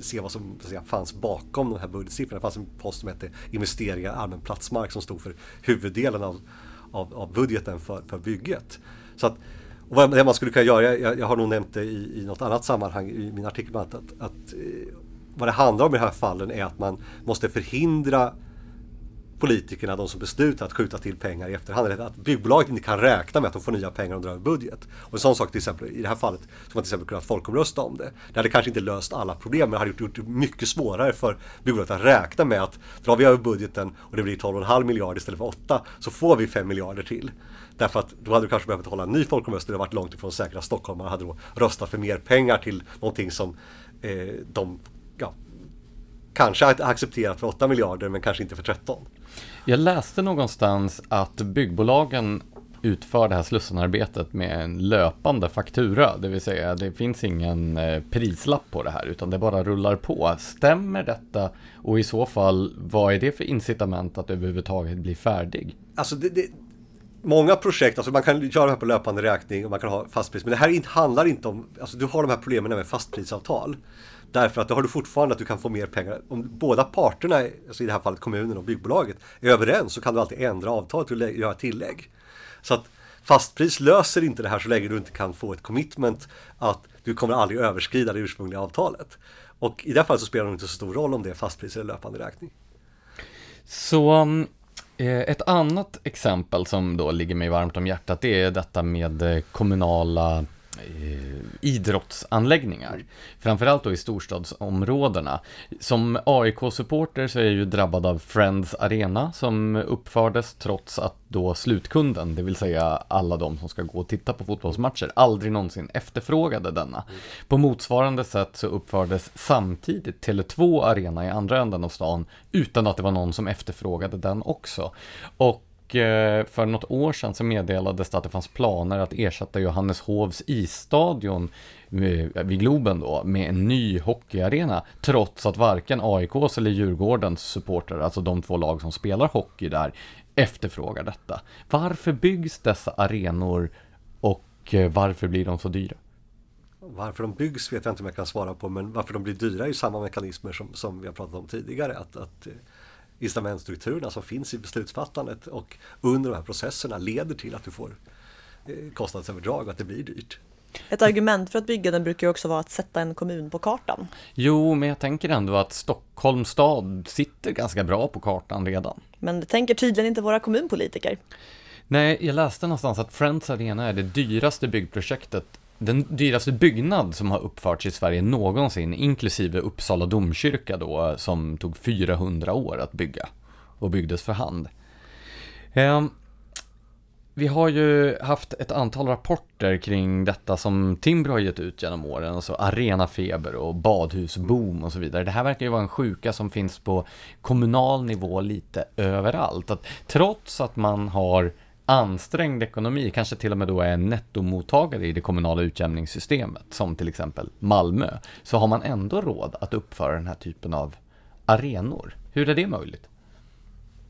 Speaker 3: se vad som säga, fanns bakom de här budgetsiffrorna. Det fanns en post som hette investeringar i allmän platsmark som stod för huvuddelen av, av, av budgeten för, för bygget. Så att, och vad man skulle kunna göra, jag, jag har nog nämnt det i, i något annat sammanhang i min artikel, att, att, att eh, vad det handlar om i de här fallen är att man måste förhindra politikerna, de som beslutar att skjuta till pengar i efterhand. Eller att byggbolaget inte kan räkna med att de får nya pengar om de drar över budget. Och en sån sak till exempel i det här fallet, som man till exempel kunnat folkomrösta om det. Det hade kanske inte löst alla problem, men det hade gjort, det mycket svårare för byggbolaget att räkna med att drar vi över budgeten och det blir 12,5 miljarder istället för 8 så får vi 5 miljarder till. Därför att då hade du kanske behövt hålla en ny folkomröstning och varit långt ifrån säkra stockholmare hade då röstat för mer pengar till någonting som eh, de kanske accepterat för 8 miljarder men kanske inte för 13.
Speaker 1: Jag läste någonstans att byggbolagen utför det här slussanarbetet med en löpande faktura, det vill säga det finns ingen eh, prislapp på det här utan det bara rullar på. Stämmer detta och i så fall vad är det för incitament att överhuvudtaget bli färdig?
Speaker 3: Alltså det, det, många projekt, alltså man kan göra det här på löpande räkning och man kan ha fastpris, men det här handlar inte om, alltså du har de här problemen med fastprisavtal. Därför att då har du fortfarande att du kan få mer pengar. Om båda parterna, alltså i det här fallet kommunen och byggbolaget, är överens så kan du alltid ändra avtalet och göra tillägg. Så att fastpris löser inte det här så länge du inte kan få ett commitment att du kommer aldrig överskrida det ursprungliga avtalet. Och i det här fallet så spelar det inte så stor roll om det är fastpris eller löpande räkning.
Speaker 1: Så eh, ett annat exempel som då ligger mig varmt om hjärtat det är detta med eh, kommunala idrottsanläggningar. Framförallt då i storstadsområdena. Som AIK-supporter så är jag ju drabbad av Friends Arena som uppfördes trots att då slutkunden, det vill säga alla de som ska gå och titta på fotbollsmatcher, aldrig någonsin efterfrågade denna. På motsvarande sätt så uppfördes samtidigt Tele2 Arena i andra änden av stan utan att det var någon som efterfrågade den också. Och Eh, Eh, för något år sedan så meddelades det att det fanns planer att ersätta Johanneshovs isstadion eh, vid Globen då med en ny hockeyarena trots att varken AIKs eller Djurgårdens supportrar, alltså de två lag som spelar hockey där, efterfrågar detta. Varför byggs dessa arenor och eh, varför blir de så dyra?
Speaker 3: Varför de byggs vet jag inte om jag kan svara på men varför de blir dyra är ju samma mekanismer som, som vi har pratat om tidigare. Att, att eh, incitamentstrukturerna som finns i beslutsfattandet och under de här processerna leder till att du får eh, kostnadsöverdrag och att det blir dyrt.
Speaker 2: Ett argument för att bygga den brukar ju också vara att sätta en kommun på kartan.
Speaker 1: Jo, men jag tänker ändå att Stockholms stad sitter ganska bra på kartan redan.
Speaker 2: Men det tänker tydligen inte våra kommunpolitiker.
Speaker 1: Nej, jag läste någonstans att Friends Arena är det dyraste byggprojektet den dyraste byggnad som har uppförts i Sverige någonsin, inklusive Uppsala domkyrka då, som tog 400 år att bygga och byggdes för hand. Ehm, vi har ju haft ett antal rapporter kring detta som Timbro har gett ut genom åren, alltså arenafeber och badhusboom och så vidare. Det här verkar ju vara en sjuka som finns på kommunal nivå lite överallt. Att trots att man har ansträngd ekonomi, kanske till och med då är en nettomottagare i det kommunala utjämningssystemet, som till exempel Malmö, så har man ändå råd att uppföra den här typen av arenor. Hur är det möjligt?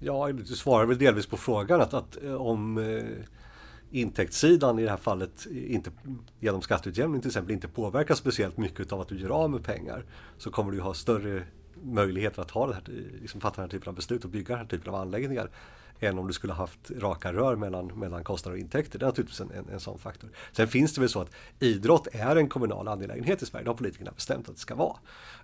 Speaker 3: Ja, du svarar väl delvis på frågan att, att eh, om eh, intäktssidan i det här fallet inte, genom skatteutjämning till exempel inte påverkas speciellt mycket av att du gör av med pengar så kommer du ha större möjligheter att ha det här, liksom fatta den här typen av beslut och bygga den här typen av anläggningar än om du skulle haft raka rör mellan, mellan kostnader och intäkter. Det är naturligtvis en, en, en sån faktor. Sen finns det väl så att idrott är en kommunal angelägenhet i Sverige. Det har politikerna bestämt att det ska vara.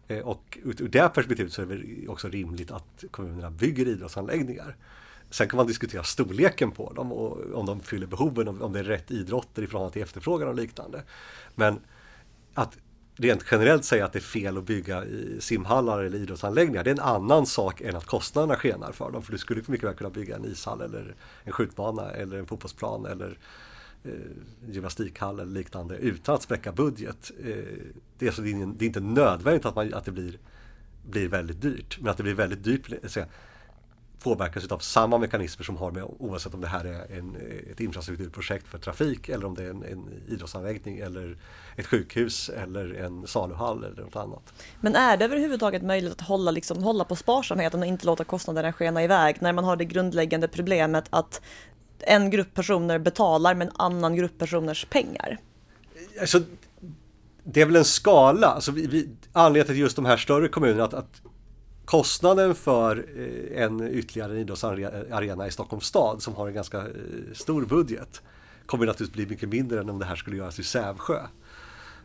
Speaker 3: Eh, och ur, ur det perspektivet så är det också rimligt att kommunerna bygger idrottsanläggningar. Sen kan man diskutera storleken på dem och om de fyller behoven, om det är rätt idrotter i förhållande till efterfrågan och liknande. Men att rent generellt säga att det är fel att bygga i simhallar eller idrottsanläggningar. Det är en annan sak än att kostnaderna skenar för dem. För du skulle mycket väl kunna bygga en ishall eller en skjutbana eller en fotbollsplan eller eh, gymnastikhall eller liknande utan att spräcka budget. Eh, det, är så, det, är, inte nödvändigt att, man, att det blir, blir väldigt dyrt. Men att det blir väldigt dyrt påverkas av samma mekanismer som har med oavsett om det här är en, ett infrastrukturprojekt för trafik eller om det är en, en idrottsanläggning eller ett sjukhus eller en saluhall eller något annat.
Speaker 2: Men är det överhuvudtaget möjligt att hålla, liksom, hålla på sparsamheten och inte låta kostnaderna skena iväg när man har det grundläggande problemet att en grupp personer betalar med en annan grupp personers pengar?
Speaker 3: Alltså, det är väl en skala, alltså vi, vi, anledningen till just de här större kommunerna att, att kostnaden för eh, en ytterligare idrottsarena i Stockholms stad som har en ganska eh, stor budget kommer naturligtvis bli mycket mindre än om det här skulle göras i Sävsjö.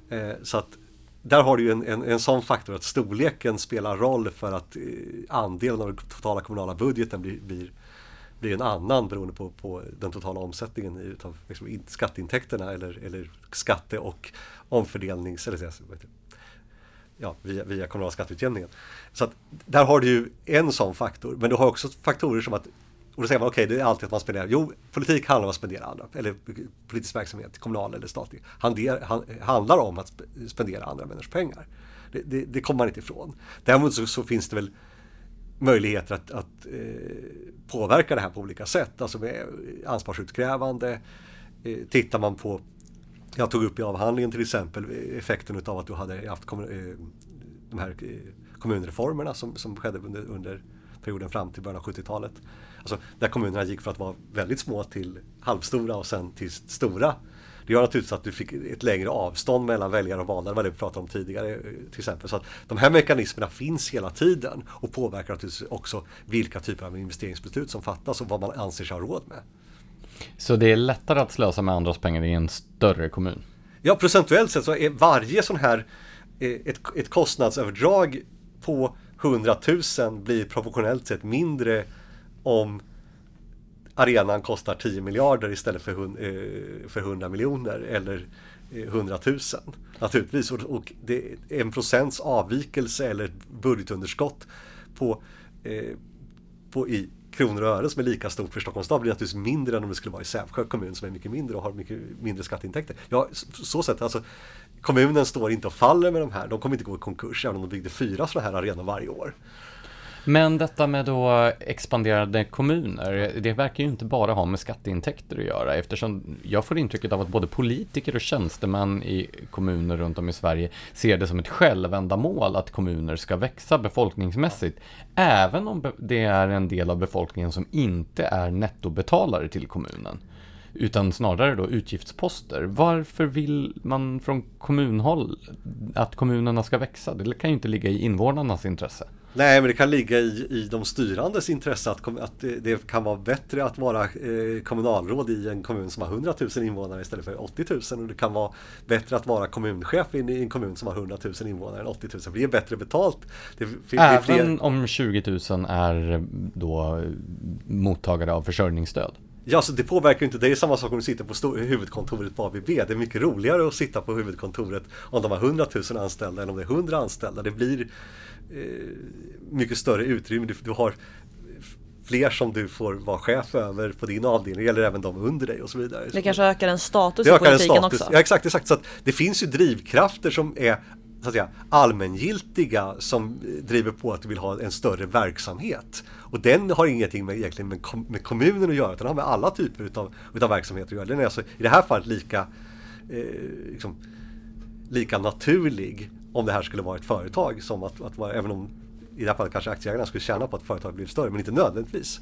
Speaker 3: Eh, så att där har du ju en, en, en sån faktor att storleken spelar roll för att andelen av den totala kommunala budgeten blir, blir, blir en annan beroende på, på den totala omsättningen utav liksom, skatteintäkterna eller, eller skatte och omfördelnings... Eller, ja, via, via kommunala skatteutjämningen. Så att där har du ju en sån faktor, men du har också faktorer som att och då säger man okej, okay, det är alltid att man spenderar. Jo, politik handlar om att spendera andra, eller politisk verksamhet, kommunal eller statlig, handlar om att spendera andra människors pengar. Det, det, det kommer man inte ifrån. Däremot så, så finns det väl möjligheter att, att eh, påverka det här på olika sätt, alltså med ansvarsutkrävande. Eh, tittar man på jag tog upp i avhandlingen till exempel effekten av att du hade haft eh, de här eh, kommunreformerna som, som skedde under, under perioden fram till början av 70-talet. Alltså där kommunerna gick från att vara väldigt små till halvstora och sen till stora. Det gör naturligtvis att du fick ett längre avstånd mellan väljare och valda, det var det vi pratade om tidigare eh, till exempel. Så att de här mekanismerna finns hela tiden och påverkar naturligtvis också vilka typer av investeringsbeslut som fattas och vad man anser sig ha råd med.
Speaker 1: Så det är lättare att slösa med andras pengar i en större kommun?
Speaker 3: Ja, procentuellt sett så är varje sån här eh, ett, ett kostnadsöverdrag på 100 000 blir proportionellt sett mindre om arenan kostar 10 miljarder istället för, eh, för 100 miljoner eller eh, 100 000. Naturligtvis, och det är en procents avvikelse eller budgetunderskott på, på i kronor och ören som är lika stort för Stockholms stad blir naturligtvis mindre än om det skulle vara i Sävsjö kommun som är mycket mindre och har mycket mindre skatteintäkter. Ja, så sett, alltså kommunen står inte och faller med de här. De kommer inte gå i konkurs även om de byggde fyra sådana här arenor varje år.
Speaker 1: Men detta med då expanderade kommuner, det verkar ju inte bara ha med skatteintäkter att göra eftersom jag får intrycket av att både politiker och tjänstemän i kommuner runt om i Sverige ser det som ett självändamål att kommuner ska växa befolkningsmässigt, även om det är en del av befolkningen som inte är nettobetalare till kommunen utan snarare då utgiftsposter. Varför vill man från kommunhåll att kommunerna ska växa? Det kan ju inte ligga i invånarnas intresse.
Speaker 3: Nej, men det kan ligga i, i de styrandes intresse att, att det, kan vara bättre att vara eh, kommunalråd i en kommun som har 100 000 invånare istället för 80 000 och det kan vara bättre att vara kommunchef i en kommun som har 100 000 invånare än 80 000 för det är bättre betalt. Det,
Speaker 1: det Även fler... om 20 000 är då mottagare av försörjningsstöd?
Speaker 3: Ja, så det påverkar inte. Det är samma sak om du sitter på huvudkontoret på ABB. Det är mycket roligare att sitta på huvudkontoret om de har 100 000 anställda än om det är 100 anställda. Det blir Eh, mycket större utrymme. Du, du, har fler som du får vara chef över på din avdelning eller även de under dig och så vidare.
Speaker 2: Det kanske ökar en status det i politiken status. också?
Speaker 3: Ja exakt, exakt. Så det finns ju drivkrafter som är så att säga, allmängiltiga som driver på att du vill ha en större verksamhet. Och den har ingenting med, egentligen med, kom, med kommunen att göra, utan den har med alla typer utav, utav verksamheter att göra. Den är alltså i det här fallet lika, eh, liksom, lika naturlig om det här skulle vara ett företag som att, att vara, även om i det här fallet kanske aktieägarna skulle tjäna på att företaget blir större, men inte nödvändigtvis.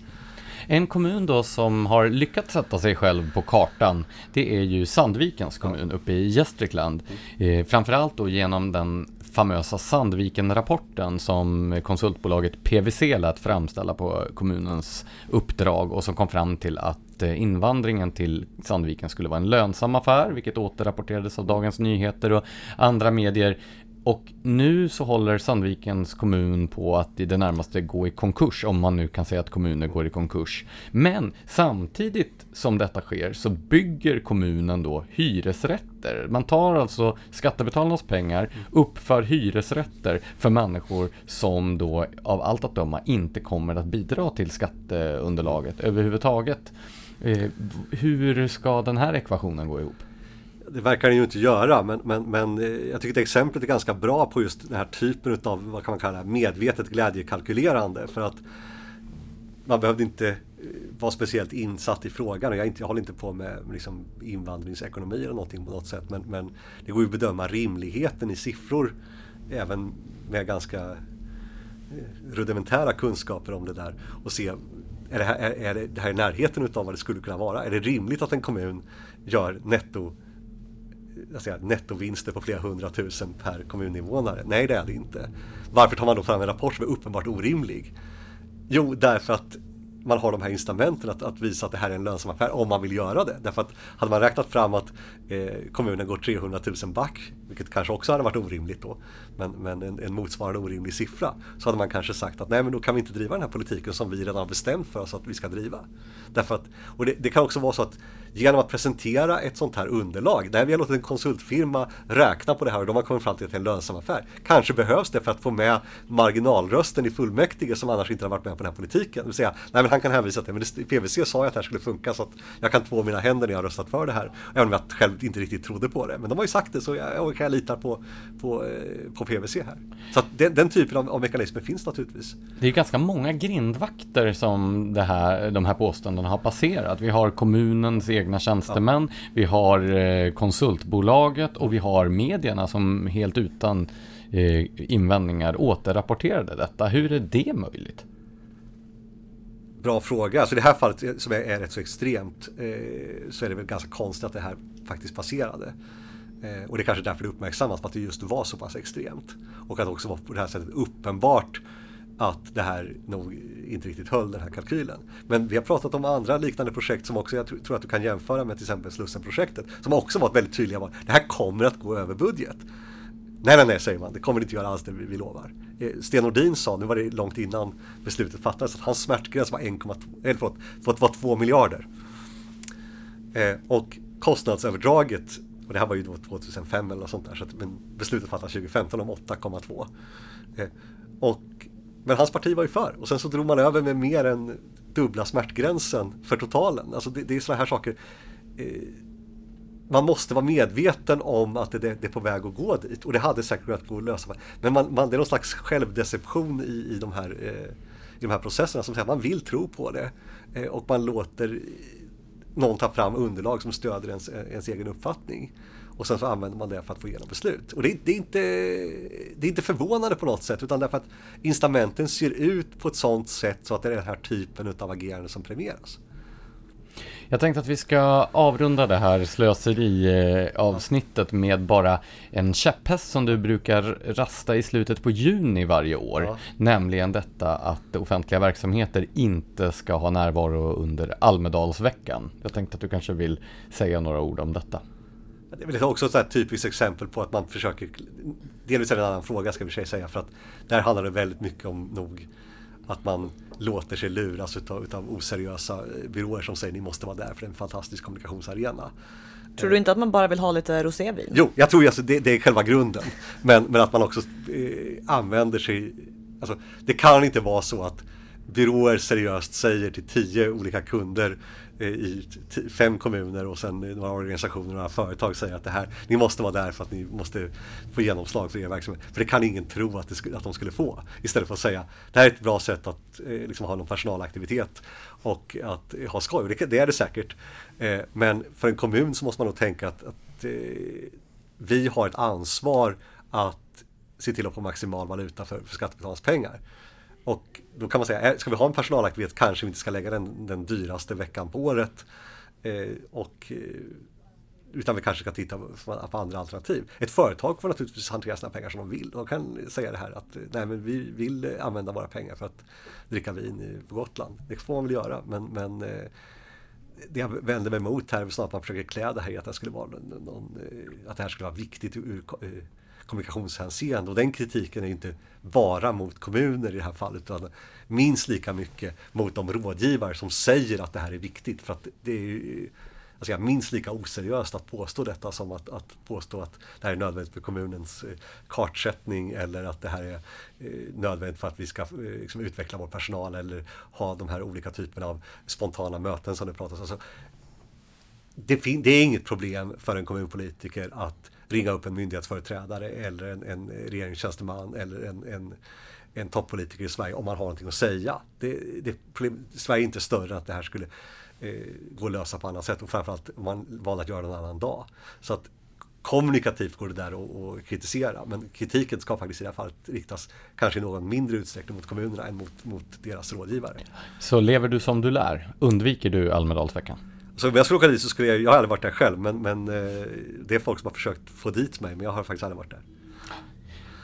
Speaker 1: En kommun då som har lyckats sätta sig själv på kartan, det är ju Sandvikens kommun uppe i Gästrikland. Eh, framförallt då genom den famösa Sandviken-rapporten som konsultbolaget PWC lät framställa på kommunens uppdrag och som kom fram till att eh, invandringen till Sandviken skulle vara en lönsam affär, vilket återrapporterades av Dagens Nyheter och andra medier. Och nu så håller Sandvikens kommun på att i det närmaste gå i konkurs, om man nu kan säga att kommuner går i konkurs. Men samtidigt som detta sker så bygger kommunen då hyresrätter. Man tar alltså skattebetalarnas pengar, uppför hyresrätter för människor som då av allt att döma inte kommer att bidra till skatteunderlaget överhuvudtaget. Eh, hur ska den här ekvationen gå ihop?
Speaker 3: Det verkar den ju inte göra men, men, men eh, jag tycker att exemplet är ganska bra på just den här typen av vad kan man kalla medvetet glädjekalkylerande. För att man behövde inte eh, vara speciellt insatt i frågan. Och jag, inte, jag håller inte på med liksom invandringsekonomi eller någonting på något sätt. Men, men det går ju att bedöma rimligheten i siffror även med ganska eh, rudimentära kunskaper om det där. Och se är det här, är, är det, det här i närheten utav vad det skulle kunna vara? Är det rimligt att en kommun gör netto säga, nettovinster på flera hundratusen per kommuninvånare. Nej, det är det inte. Varför tar man då fram en rapport som är uppenbart orimlig? Jo, därför att man har de här incitamenten att, att, visa att det här är en lönsam affär om man vill göra det. Därför att hade man räknat fram att eh, kommunen går 300 000 back, vilket kanske också hade varit orimligt då, men, men en, en, motsvarande orimlig siffra, så hade man kanske sagt att nej men då kan vi inte driva den här politiken som vi redan har bestämt för oss att vi ska driva. Därför att, och det, det kan också vara så att genom att presentera ett sånt här underlag, där vi har låtit en konsultfirma räkna på det här och de har kommit fram till att det är en lönsam affär. Kanske behövs det för att få med marginalrösten i fullmäktige som annars inte har varit med på den här politiken. Det vill säga, nej men han kan hänvisa till, men PVC sa ju att det här skulle funka så att jag kan två mina händer när jag har röstat för det här. Även om jag själv inte riktigt trodde på det. Men de har ju sagt det så jag, jag, jag litar på, på, eh, på PVC här. Så den, den typen av, av mekanismer finns naturligtvis.
Speaker 1: Det är ganska många grindvakter som det här, de här påståendena har passerat. Vi har kommunens egna tjänstemän, ja. vi har eh, konsultbolaget och vi har medierna som helt utan eh, invändningar återrapporterade detta. Hur är det möjligt?
Speaker 3: Bra fråga. Så i det här fallet eh, som är, är rätt så extremt eh, så är det väl ganska konstigt att det här faktiskt passerade. Eh, och det är kanske därför det uppmärksammas att det just var så pass extremt. Och att det också var på det här sättet uppenbart att det här nog inte riktigt höll den här kalkylen. Men vi har pratat om andra liknande projekt som också jag tror att du kan jämföra med till exempel Slussenprojektet som också varit väldigt tydliga var det här kommer att gå över budget. Nej, nej, nej, säger man. Det kommer det inte göra alls, det vi, vi lovar. Eh, Sten Nordin sa, nu var det långt innan beslutet fattades, att hans smärtgräns var 1,2, eller eh, förlåt, var 2 miljarder. Eh, och kostnadsöverdraget, och det här var ju 2005 eller något sånt där, så att, men beslutet fattades 2015 om 8,2. Eh, och men hans parti var ju för och sen så drog man över med mer än dubbla smärtgränsen för totalen. Alltså det, det är sådana här saker. Eh, man måste vara medveten om att det, det, är på väg att gå dit och det hade säkert kunnat gå att lösa. Men man, man, det är någon slags självdeception i, i, de här, eh, i de här processerna som säger att man vill tro på det eh, och man låter någon ta fram underlag som stöder ens, eh, ens egen uppfattning. Och sen så använder man det för att få igenom beslut. Och det det, är inte, det är inte förvånande på något sätt utan därför att incitamenten ser ut på ett sådant sätt så att det är den här typen av agerande som premieras.
Speaker 1: Jag tänkte att vi ska avrunda det här slöseri-avsnittet med bara en käpphäst som du brukar rasta i slutet på juni varje år. Ja. Nämligen detta att offentliga verksamheter inte ska ha närvaro under Almedalsveckan. Jag tänkte att du kanske vill säga några ord om detta.
Speaker 3: Det är också ett typiskt exempel på att man försöker, delvis är det en annan fråga ska vi säga, för att där handlar det väldigt mycket om nog att man låter sig luras utav, utav oseriösa byråer som säger ni måste vara där för det är en fantastisk kommunikationsarena.
Speaker 2: Tror du inte att man bara vill ha lite rosévin?
Speaker 3: Jo, jag tror alltså det, det är själva grunden. Men, men att man också eh, använder sig, alltså det kan inte vara så att byråer seriöst säger till tio olika kunder Eh, Eh, i fem kommuner och sen eh, några organisationer och några företag säger att det här, ni måste vara där för att ni måste få genomslag för er verksamhet. För det kan ingen tro att, det, att de skulle få. Istället för att säga det här är ett bra sätt att eh, liksom ha någon personalaktivitet och att ha skoj. Det, det är det säkert. Men för en kommun så måste man nog tänka att, att vi har ett ansvar att se till att få maximal valuta för, för skattebetalarnas pengar. Och då kan man säga, eh, ska vi ha en personalaktivitet kanske vi inte ska lägga den, den dyraste veckan på året. Eh, och, eh, utan vi kanske ska titta på, på andra alternativ. Ett företag får naturligtvis hantera sina pengar som de vill. De kan säga det här att eh, nej, men vi vill använda våra pengar för att dricka vin på Gotland. Det får man väl göra men, men eh, det jag vänder mig emot här är snarare att man försöker klä det här i att det, skulle vara någon, att det här skulle vara viktigt ur kommunikationshänseende. Och den kritiken är inte bara mot kommuner i det här fallet utan minst lika mycket mot de rådgivare som säger att det här är viktigt. För att det är alltså minst lika oseriöst att påstå detta som att, att påstå att det här är nödvändigt för kommunens eh, kartsättning eller att det här är eh, nödvändigt för att vi ska eh, liksom, utveckla vår personal eller ha de här olika typerna av spontana möten som det pratas om. Alltså, det, det, är inget problem för en kommunpolitiker att ringa upp en myndighetsföreträdare eller en, en regeringstjänsteman eller en, en, en toppolitiker i Sverige om man har någonting att säga. Det, det, Sverige är inte större än att det här skulle eh, gå att lösa på annat sätt och framförallt om man valde att göra det en annan dag. Så att kommunikativt går det där att kritisera men kritiken ska faktiskt i det här fallet riktas kanske i någon mindre utsträckning mot kommunerna än mot, mot deras rådgivare.
Speaker 1: Så lever du som du lär? Undviker du Almedalsveckan?
Speaker 3: Så om jag skulle åka dit så skulle jag, jag har aldrig varit där själv men, men eh, det är folk som har försökt få dit mig men jag har faktiskt aldrig varit där.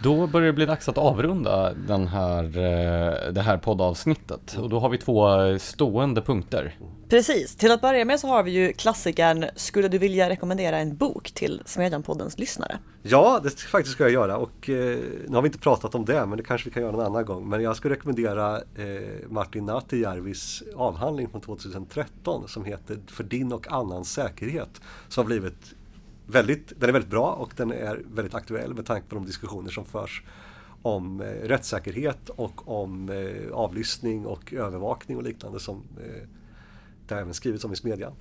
Speaker 1: Då börjar det bli dags att avrunda den här, eh, det här poddavsnittet och då har vi två stående punkter.
Speaker 2: Precis, till att börja med så har vi ju klassikern Skulle du vilja rekommendera en bok till Smedjan-poddens lyssnare?
Speaker 3: Ja, det faktiskt ska jag göra och eh, nu har vi inte pratat om det men det kanske vi kan göra någon annan gång. Men jag skulle rekommendera eh, Martin Nahtijärvis avhandling från 2013 som heter För din och annans säkerhet. Som har blivit väldigt, den är väldigt bra och den är väldigt aktuell med tanke på de diskussioner som förs om eh, rättssäkerhet och om eh, avlyssning och övervakning och liknande som eh, det har även skrivits om i Smedjan.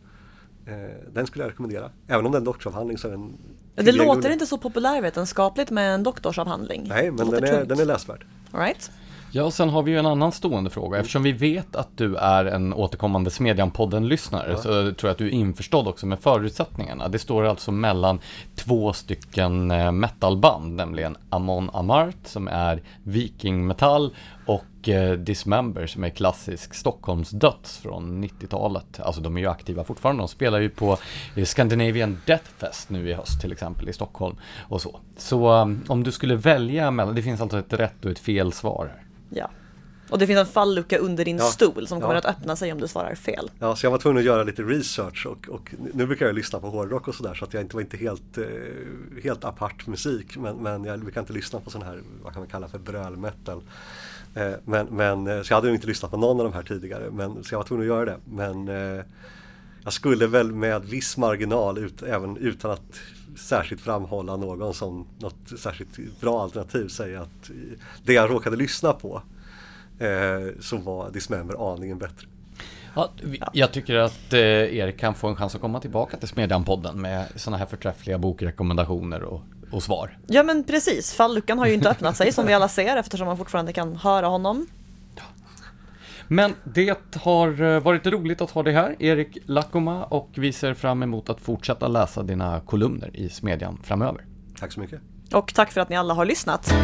Speaker 3: Eh, den skulle jag rekommendera. Även om det är en doktorsavhandling så är den
Speaker 2: Det låter inte så populärvetenskapligt med en doktorsavhandling.
Speaker 3: Nej, men den är, den är läsvärd.
Speaker 2: All right.
Speaker 1: Ja, och sen har vi ju en annan stående fråga. Eftersom vi vet att du är en återkommande Smedjan-podden-lyssnare så tror jag att du är införstådd också med förutsättningarna. Det står alltså mellan två stycken eh, metalband, nämligen Amon Amart som är vikingmetall och eh, Dismember som är klassisk Stockholmsdöds från 90-talet. Alltså de är ju aktiva fortfarande. De spelar ju på eh, Scandinavian Death Fest nu i höst till exempel i Stockholm och så. Så om du skulle välja mellan, det finns alltså ett rätt och ett fel svar här.
Speaker 2: Ja. Och det finns en fallucka under din
Speaker 3: Ja.
Speaker 2: stol som kommer
Speaker 3: Ja.
Speaker 2: att öppna sig om du svarar fel.
Speaker 3: Ja, så jag var tvungen att göra lite research och, och nu brukar jag lyssna på hårdrock och sådär så att jag inte var inte helt, eh, helt apart musik men, men jag brukar inte lyssna på sån här, vad kan man kalla för brölmetal. Eh, men, men, eh, så jag hade nog inte lyssnat på någon av de här tidigare men, så jag var tvungen att göra det. Men jag skulle väl med viss marginal, ut, även utan att särskilt framhålla någon som något särskilt bra alternativ säga att det jag råkade lyssna på eh, så var Dismember aningen bättre.
Speaker 1: Ja, jag tycker att eh, Erik kan få en chans att komma tillbaka till Smedjan-podden med sådana här förträffliga bokrekommendationer och, och svar.
Speaker 2: Ja men precis, falluckan har ju inte öppnat sig som vi alla ser eftersom man fortfarande kan höra honom.
Speaker 1: Men det har eh, varit roligt att ha dig här, Erik Lackoma, och vi ser fram emot att fortsätta läsa dina kolumner i Smedjan framöver.
Speaker 3: Tack så mycket.
Speaker 2: Och tack för att ni alla har lyssnat.